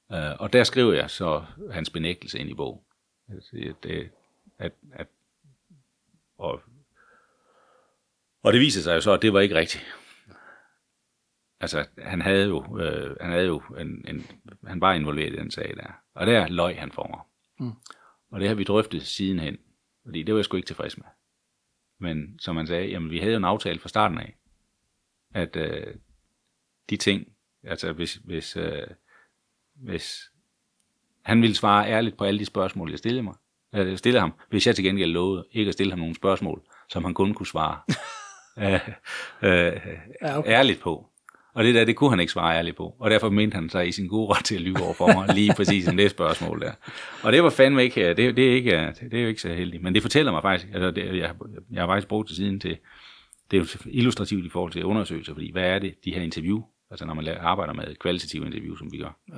[SPEAKER 2] Uh, og der skriver jeg så hans benægtelse ind i bogen. Altså, det, at, at og, og det viser sig jo så, at det var ikke rigtigt. Altså, han havde jo, øh, han havde jo en, en, han var involveret i den sag der. Og der løg han for mig. Mm. Og det har vi drøftet sidenhen, fordi det var jeg sgu ikke tilfreds med. Men som man sagde, jamen vi havde jo en aftale fra starten af, at øh, de ting, altså hvis, hvis, øh, hvis han ville svare ærligt på alle de spørgsmål, jeg stillede mig, øh, stille ham, hvis jeg til gengæld lovede ikke at stille ham nogle spørgsmål, som han kun kunne svare øh, øh, ja, okay. ærligt på. Og det der, det kunne han ikke svare ærligt på. Og derfor mente han sig i sin gode ret til at lyve over for mig, lige præcis om det spørgsmål der. Og det var fandme ikke, det, det, er ikke, det er jo ikke så heldigt. Men det fortæller mig faktisk, altså det, jeg, jeg har faktisk brugt til siden til, det er jo illustrativt i forhold til undersøgelser, fordi hvad er det, de her interview, altså når man arbejder med kvalitative interview, som vi gør, ja.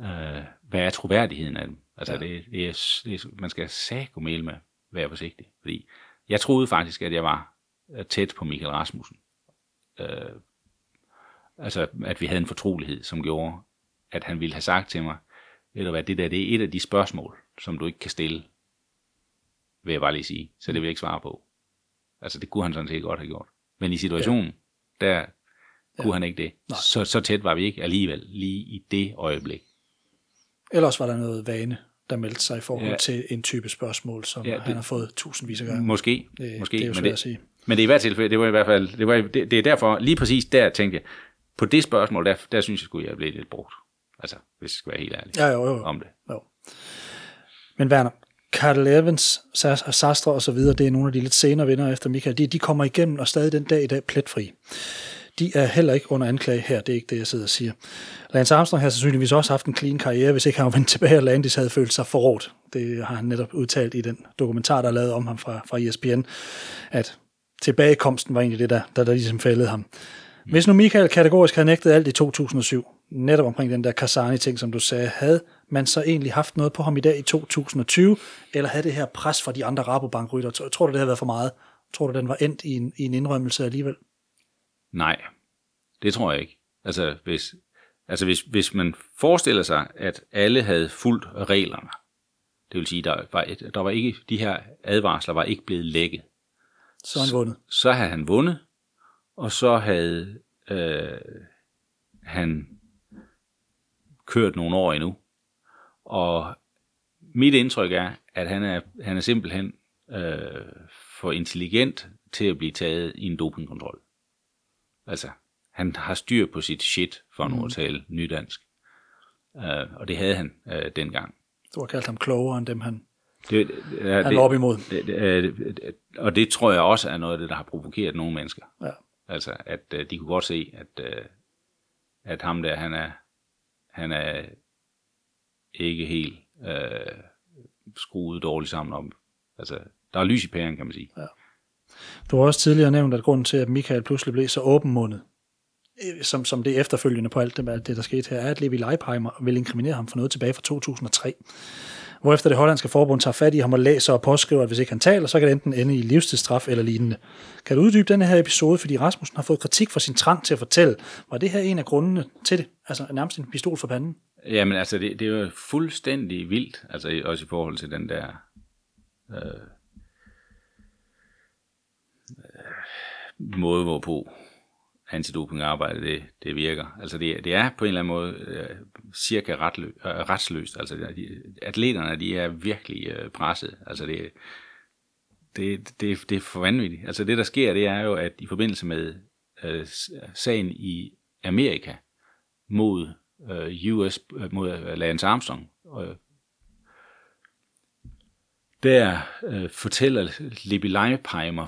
[SPEAKER 2] Øh, hvad er troværdigheden af dem? Altså, ja. det, det, er, det er, man skal gå med være forsigtig. Fordi jeg troede faktisk, at jeg var øh, tæt på Michael Rasmussen. Øh, altså, at vi havde en fortrolighed, som gjorde, at han ville have sagt til mig, du hvad, det der, det er et af de spørgsmål, som du ikke kan stille, vil jeg bare lige sige. Så det vil jeg ikke svare på. Altså, det kunne han sådan set godt have gjort. Men i situationen, ja. der kunne ja. han ikke det. Så, så tæt var vi ikke alligevel, lige i det øjeblik.
[SPEAKER 1] Ellers var der noget vane, der meldte sig i forhold ja. til en type spørgsmål, som ja, det, han har fået tusindvis af gange.
[SPEAKER 2] Måske.
[SPEAKER 1] Det,
[SPEAKER 2] måske
[SPEAKER 1] det er jo
[SPEAKER 2] svært det,
[SPEAKER 1] at sige.
[SPEAKER 2] Men det er i hvert tilfælde, det var i hvert fald, det, var, det, det er derfor, lige præcis der tænkte jeg, på det spørgsmål, der, der synes jeg skulle jeg blive lidt brugt. Altså, hvis jeg skal være helt ærlig
[SPEAKER 1] ja, jo, jo.
[SPEAKER 2] om det.
[SPEAKER 1] Jo. Men Werner, Carl Evans, Sastre og så videre, det er nogle af de lidt senere vinder efter Michael. De, de kommer igennem og stadig den dag i dag pletfri de er heller ikke under anklage her. Det er ikke det, jeg sidder og siger. Lance Armstrong har sandsynligvis også haft en clean karriere, hvis ikke han var vendt tilbage, og Landis havde følt sig forrådt. Det har han netop udtalt i den dokumentar, der er lavet om ham fra, fra ESPN, at tilbagekomsten var egentlig det, der, der, der ligesom fældede ham. Hvis nu Michael kategorisk havde nægtet alt i 2007, netop omkring den der Kasani-ting, som du sagde, havde man så egentlig haft noget på ham i dag i 2020, eller havde det her pres fra de andre Rabobankrytter? Tror du, det havde været for meget? Tror du, den var endt i en, i en indrømmelse alligevel?
[SPEAKER 2] Nej, det tror jeg ikke. Altså, hvis, altså hvis, hvis man forestiller sig, at alle havde fulgt reglerne, det vil sige, der var, der var ikke, de her advarsler var ikke blevet lækket.
[SPEAKER 1] Så han vundet.
[SPEAKER 2] Så, så havde han vundet, og så havde øh, han kørt nogle år endnu. Og mit indtryk er, at han er, han er simpelthen øh, for intelligent til at blive taget i en dopingkontrol. Altså, han har styr på sit shit, for nu at mm. tale nydansk. Uh, og det havde han uh, dengang.
[SPEAKER 1] Du har kaldt ham klogere end dem, han, det, uh, han det, op imod.
[SPEAKER 2] Det, det, og det tror jeg også er noget af det, der har provokeret nogle mennesker.
[SPEAKER 1] Ja.
[SPEAKER 2] Altså, at uh, de kunne godt se, at, uh, at ham der, han er, han er ikke helt uh, skruet dårligt sammen om. Altså, der er lys i pæren, kan man sige.
[SPEAKER 1] Ja. Du har også tidligere nævnt, at grunden til, at Michael pludselig blev så åbenmundet, øh, som, som det efterfølgende på alt det, det der skete her, er, at Levi Leipheimer vil inkriminere ham for noget tilbage fra 2003. Hvorefter det hollandske forbund tager fat i ham og læser og påskriver, at hvis ikke han taler, så kan det enten ende i livstidsstraf eller lignende. Kan du uddybe den her episode, fordi Rasmussen har fået kritik for sin trang til at fortælle. Var det her en af grundene til det? Altså nærmest en pistol for panden?
[SPEAKER 2] Jamen altså, det, det er jo fuldstændig vildt, altså også i forhold til den der øh, måde, hvorpå antidopingarbejde det, det virker. Altså det, det er på en eller anden måde øh, cirka retlø, øh, retsløst. Altså de, atleterne, de er virkelig øh, presset. Altså det, det, det, det er for vanvittigt. Altså det, der sker, det er jo, at i forbindelse med øh, sagen i Amerika mod øh, US, øh, mod øh, Lance Armstrong, øh, der øh, fortæller Libby Leipheimer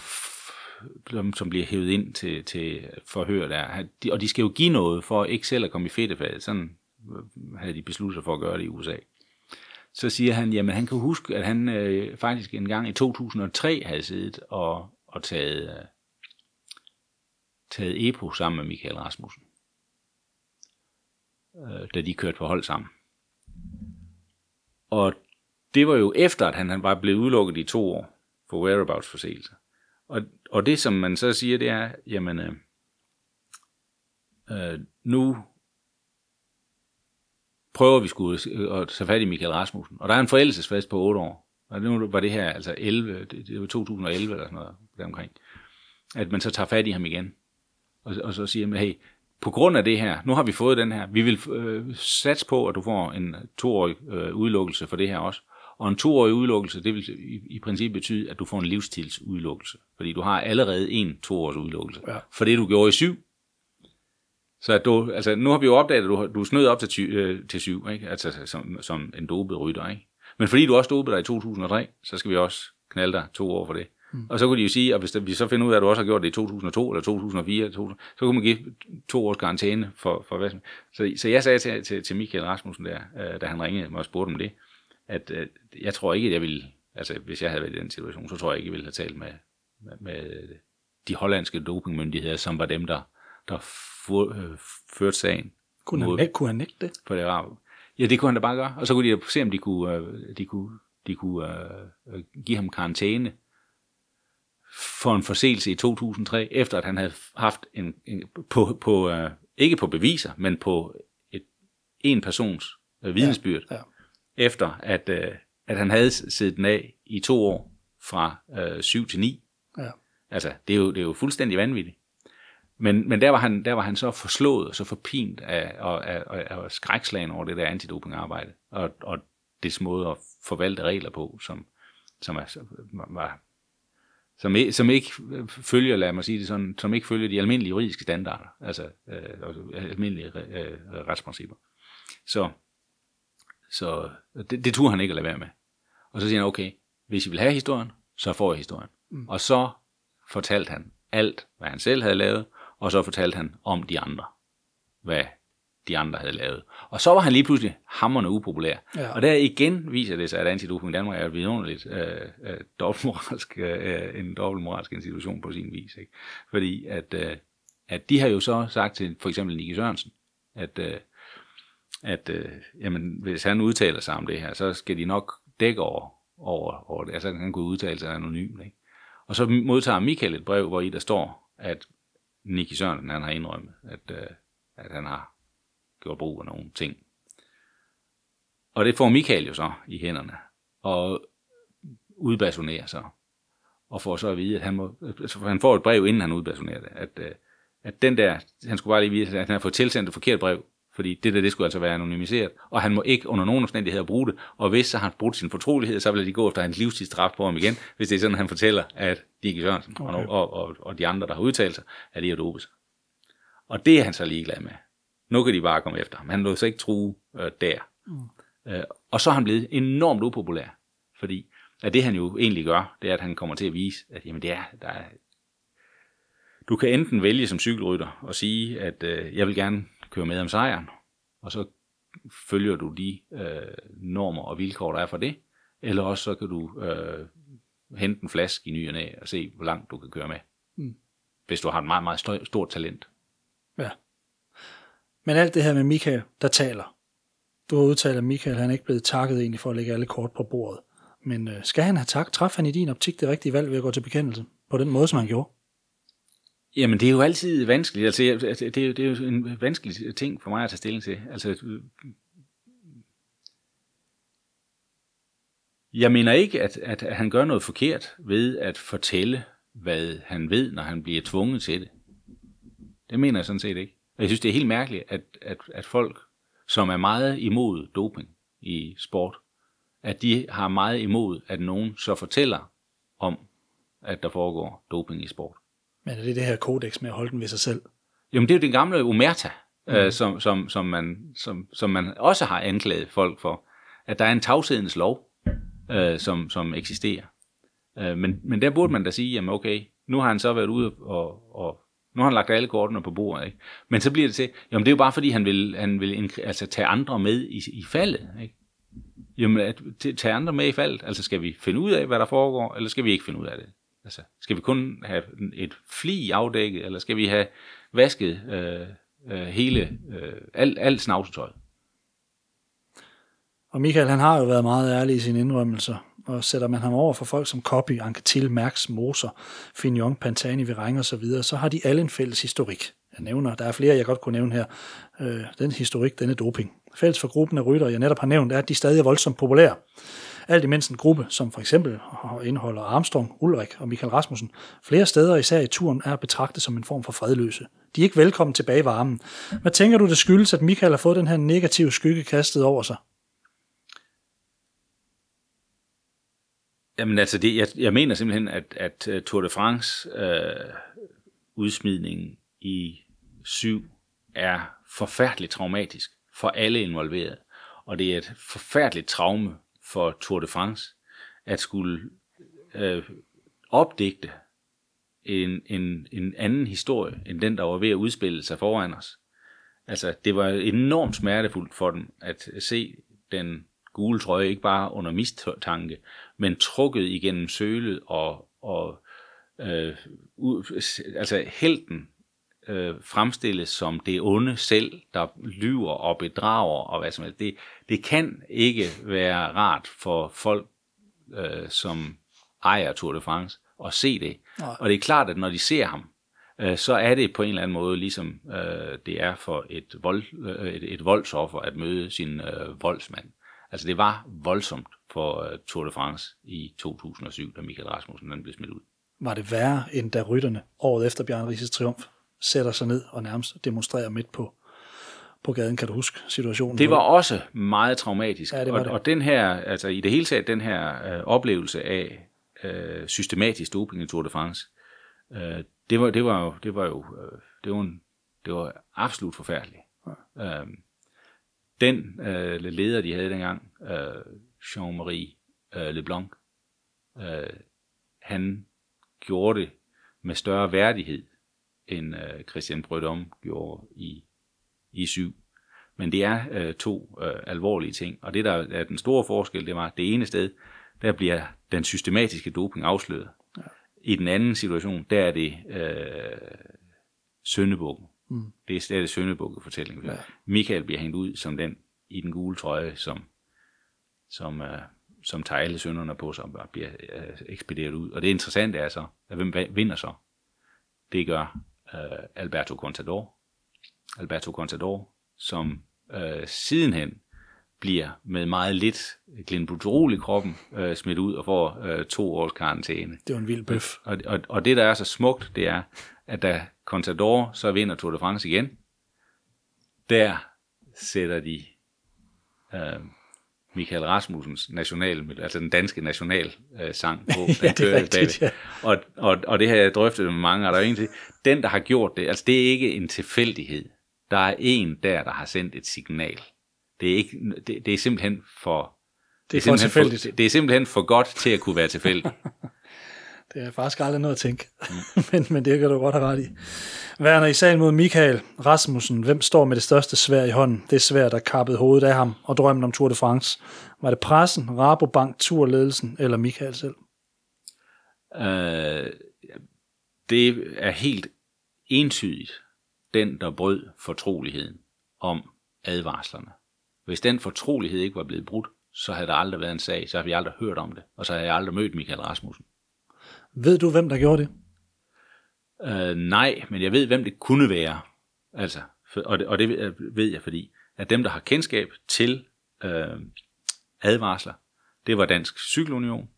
[SPEAKER 2] som bliver hævet ind til, til forhør der. Og de skal jo give noget for ikke selv at komme i fedtefaget. Sådan øh, havde de besluttet sig for at gøre det i USA. Så siger han, jamen han kan huske, at han øh, faktisk en gang i 2003 havde siddet og, og taget, øh, taget EPO sammen med Michael Rasmussen. Øh, da de kørte på hold sammen. Og det var jo efter, at han, han var blevet udelukket i to år for whereabouts forseelser. Og, og det, som man så siger, det er, jamen, øh, øh nu prøver vi skulle øh, at tage fat i Michael Rasmussen. Og der er en forældelsesfest på 8 år. Og nu var det her, altså 11, det, det var 2011 eller sådan noget, deromkring. At man så tager fat i ham igen. Og, og så siger man, hey, på grund af det her, nu har vi fået den her, vi vil øh, satse på, at du får en toårig øh, udelukkelse for det her også. Og en toårig udelukkelse, det vil i, i princippet betyde, at du får en livstidsudelukkelse. Fordi du har allerede en toårs udelukkelse. Ja. For det, du gjorde i syv. Så at du, altså, nu har vi jo opdaget, at du, du snød op til, ty, øh, til syv, ikke? Altså, som, som en dopet rytter. Ikke? Men fordi du også dopede dig i 2003, så skal vi også knalde dig to år for det. Mm. Og så kunne de jo sige, at hvis vi så finder ud af, at du også har gjort det i 2002 eller 2004, eller 2000, så kunne man give to års karantæne for, for hvad så, så jeg sagde til, til, til Michael Rasmussen der, øh, da han ringede mig og spurgte om det, at øh, jeg tror ikke, at jeg ville, altså hvis jeg havde været i den situation, så tror jeg ikke, jeg ville have talt med, med, med de hollandske dopingmyndigheder, som var dem, der, der for, øh, førte sagen.
[SPEAKER 1] Kunne han, ikke, kunne han ikke det?
[SPEAKER 2] På det arabe. Ja, det kunne han da bare gøre. Og så kunne de se, om de kunne, øh, de kunne, de kunne øh, give ham karantæne for en forseelse i 2003, efter at han havde haft en, en på, på øh, ikke på beviser, men på et, en persons øh, vidensbyrd. Ja, ja efter at, øh, at han havde siddet den af i to år fra øh, 7 til 9.
[SPEAKER 1] Ja.
[SPEAKER 2] Altså, det er, jo, det er jo fuldstændig vanvittigt. Men, men der, var han, der var han så forslået og så forpint af, af, af, af skrækslagen over det der antidopingarbejde, og, og det måde at forvalte regler på, som, som, er, var, som, som ikke følger, lad mig sige det sådan, som ikke følger de almindelige juridiske standarder, altså øh, almindelige øh, retsprincipper. Så så det, det turde han ikke at lade være med. Og så siger han, okay, hvis I vil have historien, så får jeg historien. Mm. Og så fortalte han alt, hvad han selv havde lavet, og så fortalte han om de andre, hvad de andre havde lavet. Og så var han lige pludselig hammerne upopulær. Ja. Og der igen viser det sig, at Antidoping Danmark er et vidunderligt øh, øh, dobbeltmoralsk, øh, en dobbeltmoralsk institution på sin vis. Ikke? Fordi at, øh, at de har jo så sagt til for eksempel Nicky Sørensen, at, øh, at øh, jamen, hvis han udtaler sig om det her, så skal de nok dække over, over, over det. Altså han kunne udtale sig anonymt. Ikke? Og så modtager Michael et brev, hvor i der står, at Nicky Sørensen han har indrømmet, at, øh, at han har gjort brug af nogle ting. Og det får Michael jo så i hænderne, og udbasonerer sig, og får så at vide, at han, må, altså han får et brev, inden han udbasonerer det, at, øh, at den der, han skulle bare lige vide, at han har fået tilsendt et forkert brev, fordi det der, det skulle altså være anonymiseret, og han må ikke under nogen omstændigheder bruge det, og hvis så har han brudt sin fortrolighed, så vil de gå efter hans livstidsstraf på ham igen, hvis det er sådan, han fortæller, at Dickie Sørensen okay. og, og, og, de andre, der har udtalt sig, at de har dopet sig. Og det er han så ligeglad med. Nu kan de bare komme efter ham. Han lå så ikke true øh, der. Mm. Øh, og så er han blevet enormt upopulær, fordi at det han jo egentlig gør, det er, at han kommer til at vise, at jamen det er, der er, du kan enten vælge som cykelrytter og sige, at øh, jeg vil gerne køre med om sejren, og så følger du de øh, normer og vilkår, der er for det, eller også så kan du øh, hente en flaske i ny og næ og se, hvor langt du kan køre med. Mm. Hvis du har et meget, meget stort talent.
[SPEAKER 1] Ja. Men alt det her med Michael, der taler. Du har udtalt, at Michael han er ikke blevet takket egentlig for at lægge alle kort på bordet. Men øh, skal han have tak? Træf han i din optik det rigtige valg ved at gå til bekendelse? På den måde, som han gjorde?
[SPEAKER 2] Jamen, det er jo altid vanskeligt. Altså, altså det, er, det er jo en vanskelig ting for mig at tage stilling til. Altså, jeg mener ikke, at, at, at han gør noget forkert ved at fortælle, hvad han ved, når han bliver tvunget til det. Det mener jeg sådan set ikke. Og jeg synes, det er helt mærkeligt, at, at, at folk, som er meget imod doping i sport, at de har meget imod, at nogen så fortæller om, at der foregår doping i sport.
[SPEAKER 1] Men er det det her kodex med at holde den ved sig selv?
[SPEAKER 2] Jamen det er jo den gamle Omerta, mm. øh, som, som, som, man, som, som man også har anklaget folk for. At der er en tavshedens lov, øh, som, som eksisterer. Øh, men, men der burde man da sige, jamen okay, nu har han så været ude og, og nu har han lagt alle kortene på bordet, ikke? Men så bliver det til, jamen det er jo bare fordi, han vil, han vil altså, tage andre med i, i faldet, ikke? Jamen, at tage andre med i faldet, altså skal vi finde ud af, hvad der foregår, eller skal vi ikke finde ud af det? Altså, skal vi kun have et fli afdækket, eller skal vi have vasket øh, øh, hele, øh, alt, alt snavsetøjet?
[SPEAKER 1] Og Michael, han har jo været meget ærlig i sine indrømmelser, og sætter man ham over for folk som Copy, Anquetil, Mærks, Moser, Fignon, Pantani, Virang og så videre, så har de alle en fælles historik. Jeg nævner, der er flere, jeg godt kunne nævne her. Øh, den historik, denne doping. Fælles for gruppen af rytter, jeg netop har nævnt, er, at de stadig er voldsomt populære. Alt imens en gruppe, som for eksempel indeholder Armstrong, Ulrik og Michael Rasmussen, flere steder, især i turen, er betragtet som en form for fredløse. De er ikke velkommen tilbage i varmen. Hvad tænker du, det skyldes, at Michael har fået den her negative skygge kastet over sig?
[SPEAKER 2] Jamen altså, det, jeg, jeg mener simpelthen, at, at øh, Tour de France øh, udsmidningen i syv er forfærdeligt traumatisk for alle involverede. Og det er et forfærdeligt traume for Tour de France, at skulle øh, opdigte en, en, en anden historie, end den, der var ved at udspille sig foran os. Altså, det var enormt smertefuldt for dem at se den gule trøje, ikke bare under mistanke, men trukket igennem sølet og, og øh, u, altså helten øh, fremstilles som det onde selv, der lyver og bedrager og hvad som helst. Det, det kan ikke være rart for folk, øh, som ejer Tour de France, at se det. Nej. Og det er klart, at når de ser ham, øh, så er det på en eller anden måde, ligesom øh, det er for et, vold, øh, et, et voldsoffer at møde sin øh, voldsmand. Altså det var voldsomt for øh, Tour de France i 2007, da Michael Rasmussen den blev smidt ud.
[SPEAKER 1] Var det værre, end da rytterne året efter Bjørn Rises triumf sætter sig ned og nærmest demonstrerer midt på, på gaden, kan du huske situationen?
[SPEAKER 2] Det var også meget traumatisk. Ja, det var og, det. og den her, altså i det hele taget, den her øh, oplevelse af øh, systematisk doping i Tour de France, øh, det var, det var jo, det var jo, øh, det var, en, det var absolut forfærdeligt. Ja. Øh, den øh, leder, de havde dengang, øh, Jean-Marie øh, Leblanc, øh, han gjorde det med større værdighed, end øh, Christian Brødom gjorde i, i syv. Men det er øh, to øh, alvorlige ting. Og det, der er den store forskel, det var, at det ene sted, der bliver den systematiske doping afsløret. Ja. I den anden situation, der er det øh, søndebukken. Mm. Det er stadig søndebukkefortællingen. Ja. Michael bliver hængt ud som den i den gule trøje, som, som, øh, som tager alle sønderne på sig og bliver øh, ekspederet ud. Og det interessante er så, at hvem vinder så? Det gør øh, Alberto Contador. Alberto Contador, som øh, sidenhen bliver med meget lidt glenbuterol i kroppen øh, smidt ud og får øh, to års karantæne.
[SPEAKER 1] Det var en vild bøf.
[SPEAKER 2] Og, og, og det, der er så smukt, det er, at da Contador så vinder Tour de France igen, der sætter de øh, Michael Rasmussens national, altså den danske national øh, sang på.
[SPEAKER 1] ja, det er rigtigt, ja.
[SPEAKER 2] og, og, og det har jeg drøftet med mange, og der er egentlig, den, der har gjort det, altså det er ikke en tilfældighed. Der er en der, der har sendt et signal. Det er, ikke, det, det er simpelthen for...
[SPEAKER 1] Det er, det er, for tilfældigt.
[SPEAKER 2] For, det er simpelthen for godt til at kunne være tilfældigt.
[SPEAKER 1] det er faktisk aldrig noget at tænke, mm. men, men det kan du godt have ret i. Værner i sagen mod Michael Rasmussen, hvem står med det største svær i hånden? Det svær, der kappede hovedet af ham og drømmen om Tour de France. Var det pressen, Rabobank, turledelsen eller Michael selv?
[SPEAKER 2] Uh, det er helt entydigt den, der brød fortroligheden om advarslerne. Hvis den fortrolighed ikke var blevet brudt, så havde der aldrig været en sag, så havde vi aldrig hørt om det, og så havde jeg aldrig mødt Michael Rasmussen.
[SPEAKER 1] Ved du, hvem der gjorde det?
[SPEAKER 2] Uh, nej, men jeg ved, hvem det kunne være. Altså, for, og, det, og det ved jeg, fordi at dem, der har kendskab til uh, advarsler, det var Dansk Cykelunion,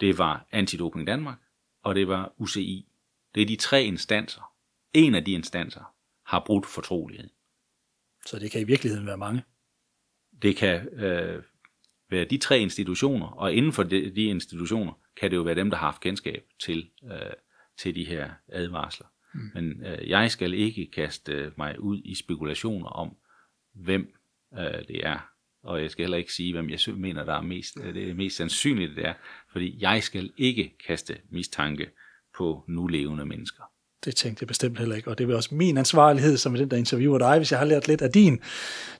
[SPEAKER 2] det var Antidoping Danmark, og det var UCI. Det er de tre instanser. En af de instanser har brudt fortrolighed.
[SPEAKER 1] Så det kan i virkeligheden være mange?
[SPEAKER 2] Det kan øh, være de tre institutioner, og inden for de, de institutioner kan det jo være dem, der har haft kendskab til, øh, til de her advarsler. Mm. Men øh, jeg skal ikke kaste mig ud i spekulationer om, hvem øh, det er. Og jeg skal heller ikke sige, hvem jeg mener, der er mest, øh, det er mest sandsynligt, det er. Fordi jeg skal ikke kaste mistanke på nulevende mennesker.
[SPEAKER 1] Det tænkte jeg bestemt heller ikke, og det er også min ansvarlighed som den, der interviewer dig, hvis jeg har lært lidt af din,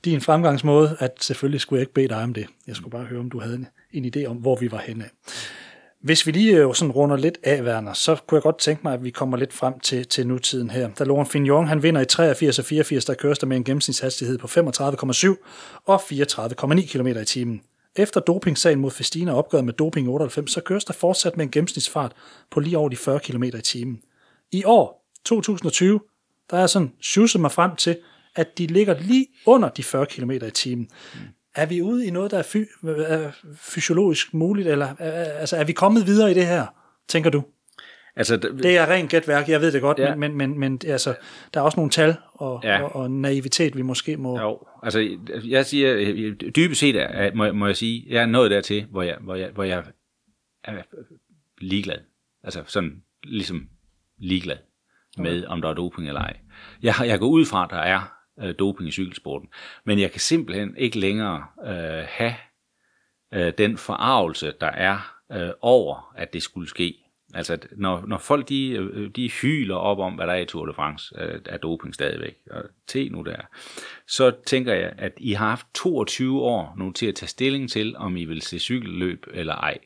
[SPEAKER 1] din fremgangsmåde, at selvfølgelig skulle jeg ikke bede dig om det. Jeg skulle bare høre, om du havde en, en idé om, hvor vi var henne. Hvis vi lige øh, sådan runder lidt af, Werner, så kunne jeg godt tænke mig, at vi kommer lidt frem til, til nutiden her. Da Laurent Fignon, han vinder i 83 og 84, der køres der med en gennemsnitshastighed på 35,7 og 34,9 km i timen. Efter dopingsagen mod Festina opgøret med doping 98, så køres der fortsat med en gennemsnitsfart på lige over de 40 km i timen. I år, 2020, der er sådan sjusset mig frem til, at de ligger lige under de 40 km i timen. Er vi ude i noget, der er, fy- er fysiologisk muligt, eller er, altså, er vi kommet videre i det her, tænker du? Altså, det, det er rent gætværk, jeg ved det godt, ja. men, men, men altså, der er også nogle tal og, ja. og, og naivitet, vi måske må...
[SPEAKER 2] Jo, altså jeg siger, dybest set er, må, må jeg sige, jeg er nået dertil, hvor jeg, hvor jeg, hvor jeg er ligeglad. Altså sådan ligesom ligeglad med, okay. om der er doping eller ej. Jeg, jeg går ud fra, at der er øh, doping i cykelsporten, men jeg kan simpelthen ikke længere øh, have øh, den forarvelse, der er øh, over, at det skulle ske. Altså, når, når folk de, øh, de hyler op om, hvad der er i Tour de France, øh, er doping stadigvæk, og te nu der, så tænker jeg, at I har haft 22 år nu til at tage stilling til, om I vil se cykelløb eller ej.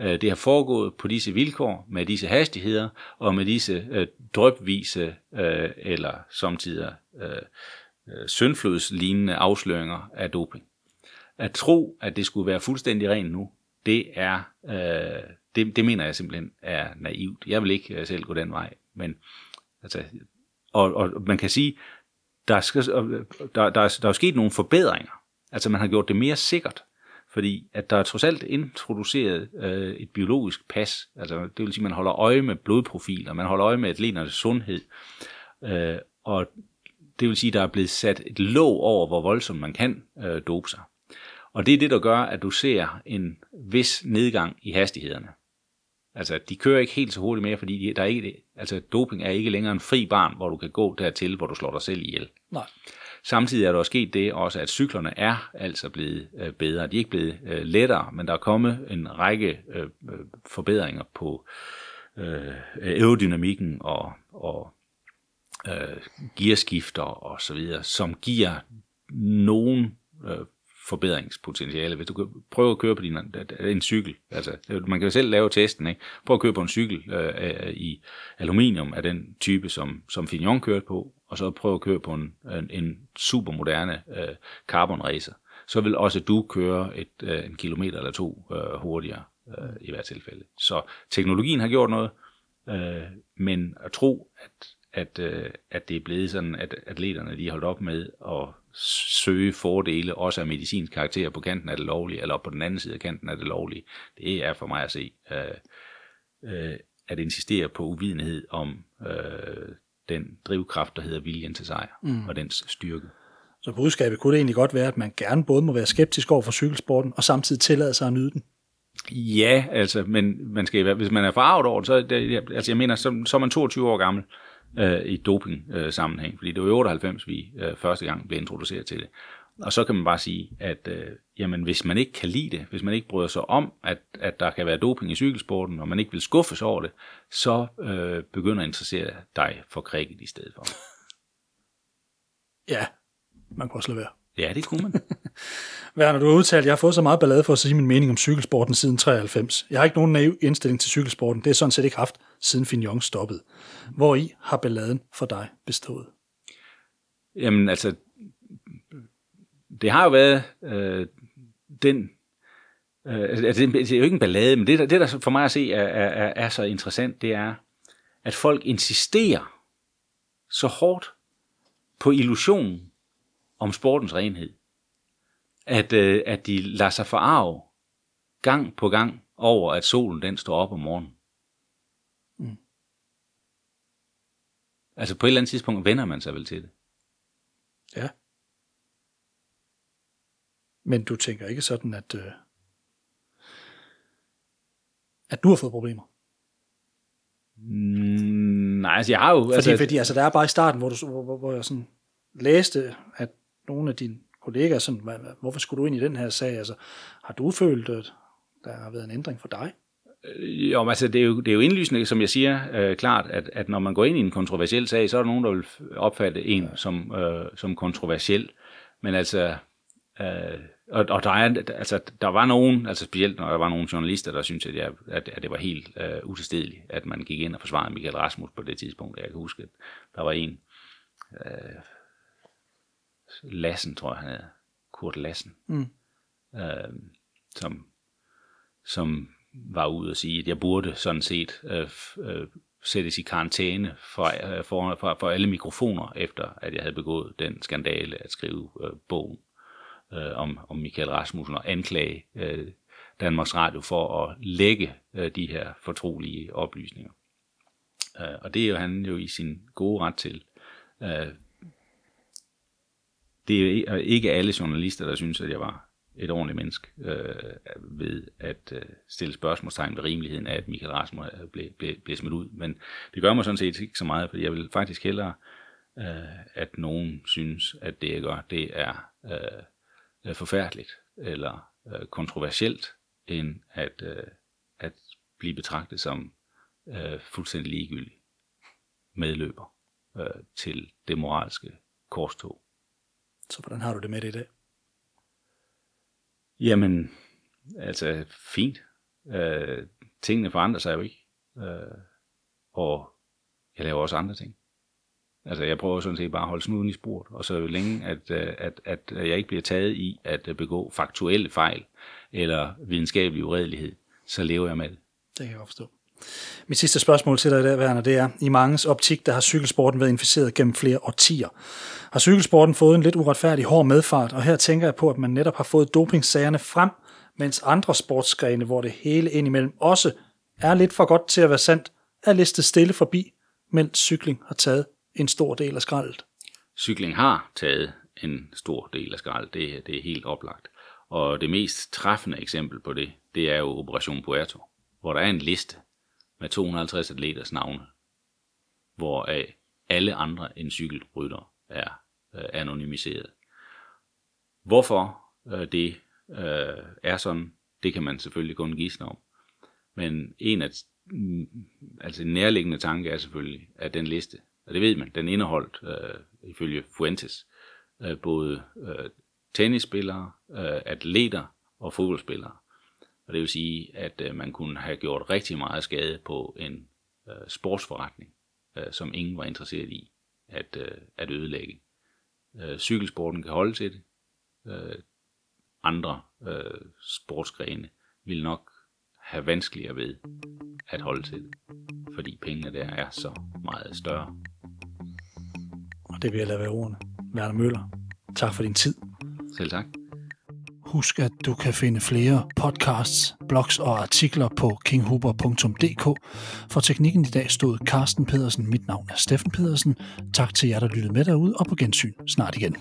[SPEAKER 2] Øh, det har foregået på disse vilkår, med disse hastigheder, og med disse øh, drøbvise øh, eller samtidig øh, øh, søndflodslignende afsløringer af doping. At tro, at det skulle være fuldstændig rent nu, det er, øh, det, det mener jeg simpelthen er naivt. Jeg vil ikke øh, selv gå den vej, men altså, og, og man kan sige, der, skal, der, der, der, der er sket nogle forbedringer. Altså man har gjort det mere sikkert fordi at der er trods alt introduceret øh, et biologisk pas, altså det vil sige, at man holder øje med blodprofiler, man holder øje med atleternes sundhed, øh, og det vil sige, at der er blevet sat et låg over, hvor voldsomt man kan øh, dope sig. Og det er det, der gør, at du ser en vis nedgang i hastighederne. Altså, de kører ikke helt så hurtigt mere, fordi der er ikke, altså, doping er ikke længere en fri barn, hvor du kan gå dertil, hvor du slår dig selv ihjel.
[SPEAKER 1] Nej.
[SPEAKER 2] Samtidig er der også sket det også, at cyklerne er altså blevet øh, bedre. De er ikke blevet øh, lettere, men der er kommet en række øh, forbedringer på aerodynamikken og, og øh, gearskifter og så videre, som giver nogen øh, forbedringspotentiale. Hvis du prøver at køre på din, øh, en cykel, altså man kan jo selv lave testen, ikke? prøv at køre på en cykel øh, øh, i aluminium af den type, som, som Fignon kørte på, og så prøv at køre på en, en, en supermoderne øh, carbon racer, så vil også du køre et, øh, en kilometer eller to øh, hurtigere øh, i hvert tilfælde. Så teknologien har gjort noget, øh, men at tro, at, at, øh, at det er blevet sådan, at atleterne de har holdt op med at søge fordele, også af medicinsk karakter på kanten af det lovlige, eller på den anden side af kanten af det lovlige, det er for mig at se, øh, øh, at insistere på uvidenhed om øh, den drivkraft, der hedder viljen til sejr, mm. og dens styrke.
[SPEAKER 1] Så budskabet kunne det egentlig godt være, at man gerne både må være skeptisk over for cykelsporten, og samtidig tillade sig at nyde den.
[SPEAKER 2] Ja, altså, men man skal, hvis man er farvet over det, så det, altså jeg mener, så, så er man 22 år gammel øh, Øh, i doping-sammenhæng, fordi det var i 98, vi øh, første gang blev introduceret til det. Og så kan man bare sige, at øh, jamen, hvis man ikke kan lide det, hvis man ikke bryder sig om, at, at der kan være doping i cykelsporten, og man ikke vil skuffes over det, så øh, begynder at interessere dig for cricket i stedet for.
[SPEAKER 1] Ja, man kunne også lade være.
[SPEAKER 2] Ja, det kunne man.
[SPEAKER 1] Werner, du har udtalt, at jeg har fået så meget ballade for at sige min mening om cykelsporten siden 93. Jeg har ikke nogen naiv indstilling til cykelsporten. Det er sådan set ikke haft, siden Fignon stoppede. Hvor i har balladen for dig bestået?
[SPEAKER 2] Jamen altså, det har jo været øh, den øh, altså, det er jo ikke en ballade, men det, det der for mig at se er, er, er så interessant, det er, at folk insisterer så hårdt på illusionen om sportens renhed, at, øh, at de lader sig forarve gang på gang over, at solen den står op om morgenen. Mm. Altså på et eller andet tidspunkt vender man sig vel til det.
[SPEAKER 1] Ja. Men du tænker ikke sådan, at, øh, at du har fået problemer?
[SPEAKER 2] Mm, nej, altså jeg har jo...
[SPEAKER 1] Fordi, altså, fordi altså, der er bare i starten, hvor, du, hvor, hvor jeg sådan læste, at nogle af dine kollegaer sådan, hvorfor skulle du ind i den her sag? Altså, har du følt, at der har været en ændring for dig?
[SPEAKER 2] Øh, jo, altså det er jo, det er jo indlysende, som jeg siger øh, klart, at, at når man går ind i en kontroversiel sag, så er der nogen, der vil opfatte en ja. som, øh, som kontroversiel. Men altså, øh, og, og der, er, altså, der var nogen, altså specielt når der var nogle journalister, der syntes, at, jeg, at, at det var helt øh, utilstedeligt, at man gik ind og forsvarede Michael Rasmus på det tidspunkt. Jeg kan huske, at der var en, øh, Lassen, tror jeg han hedder, Kurt Lassen, mm. øh, som, som var ude og sige, at jeg burde sådan set øh, øh, sættes i karantæne for, øh, for, for, for alle mikrofoner, efter at jeg havde begået den skandale at skrive øh, bogen øh, om, om Michael Rasmussen og anklage øh, Danmarks Radio for at lægge øh, de her fortrolige oplysninger. Øh, og det er jo han jo i sin gode ret til. Øh, det er ikke alle journalister, der synes, at jeg var et ordentligt menneske øh, ved at øh, stille spørgsmålstegn ved rimeligheden af, at Michael Rasmus blev, blev, blev smidt ud. Men det gør mig sådan set ikke så meget, fordi jeg vil faktisk hellere, øh, at nogen synes, at det jeg gør, det er øh, forfærdeligt eller øh, kontroversielt, end at, øh, at blive betragtet som øh, fuldstændig ligegyldig medløber øh, til det moralske korstog.
[SPEAKER 1] Så hvordan har du det med det i dag?
[SPEAKER 2] Jamen, altså fint. Øh, tingene forandrer sig jo ikke. Øh, og jeg laver også andre ting. Altså jeg prøver sådan set bare at holde snuden i spurt, og så længe, at, øh, at, at jeg ikke bliver taget i at begå faktuelle fejl eller videnskabelig uredelighed, så lever jeg med det.
[SPEAKER 1] Det kan jeg forstå. Mit sidste spørgsmål til dig i dag, Werner, det er, i mangens optik, der har cykelsporten været inficeret gennem flere årtier. Har cykelsporten fået en lidt uretfærdig hård medfart, og her tænker jeg på, at man netop har fået dopingsagerne frem, mens andre sportsgrene, hvor det hele indimellem også er lidt for godt til at være sandt, er listet stille forbi, mens cykling har taget en stor del af skraldet.
[SPEAKER 2] Cykling har taget en stor del af skraldet, det, det er helt oplagt. Og det mest træffende eksempel på det, det er jo Operation Puerto, hvor der er en liste med 250 atleters navne, hvoraf alle andre end cykelrytter er øh, anonymiseret. Hvorfor øh, det øh, er sådan, det kan man selvfølgelig kun gisne om. Men en af mm, altså en nærliggende tanke er selvfølgelig, at den liste, og det ved man, den indeholdt øh, ifølge Fuentes øh, både øh, tennisspillere, øh, atleter og fodboldspillere. Og det vil sige, at øh, man kunne have gjort rigtig meget skade på en øh, sportsforretning, øh, som ingen var interesseret i at, øh, at ødelægge. Øh, cykelsporten kan holde til det. Øh, andre øh, sportsgrene vil nok have vanskeligere ved at holde til det, fordi pengene der er så meget større.
[SPEAKER 1] Og det vil jeg lade være ordene. Werner Møller, tak for din tid.
[SPEAKER 2] Selv tak.
[SPEAKER 1] Husk, at du kan finde flere podcasts, blogs og artikler på kinghuber.dk. For teknikken i dag stod Carsten Pedersen. Mit navn er Steffen Pedersen. Tak til jer, der lyttede med derude, og på gensyn snart igen.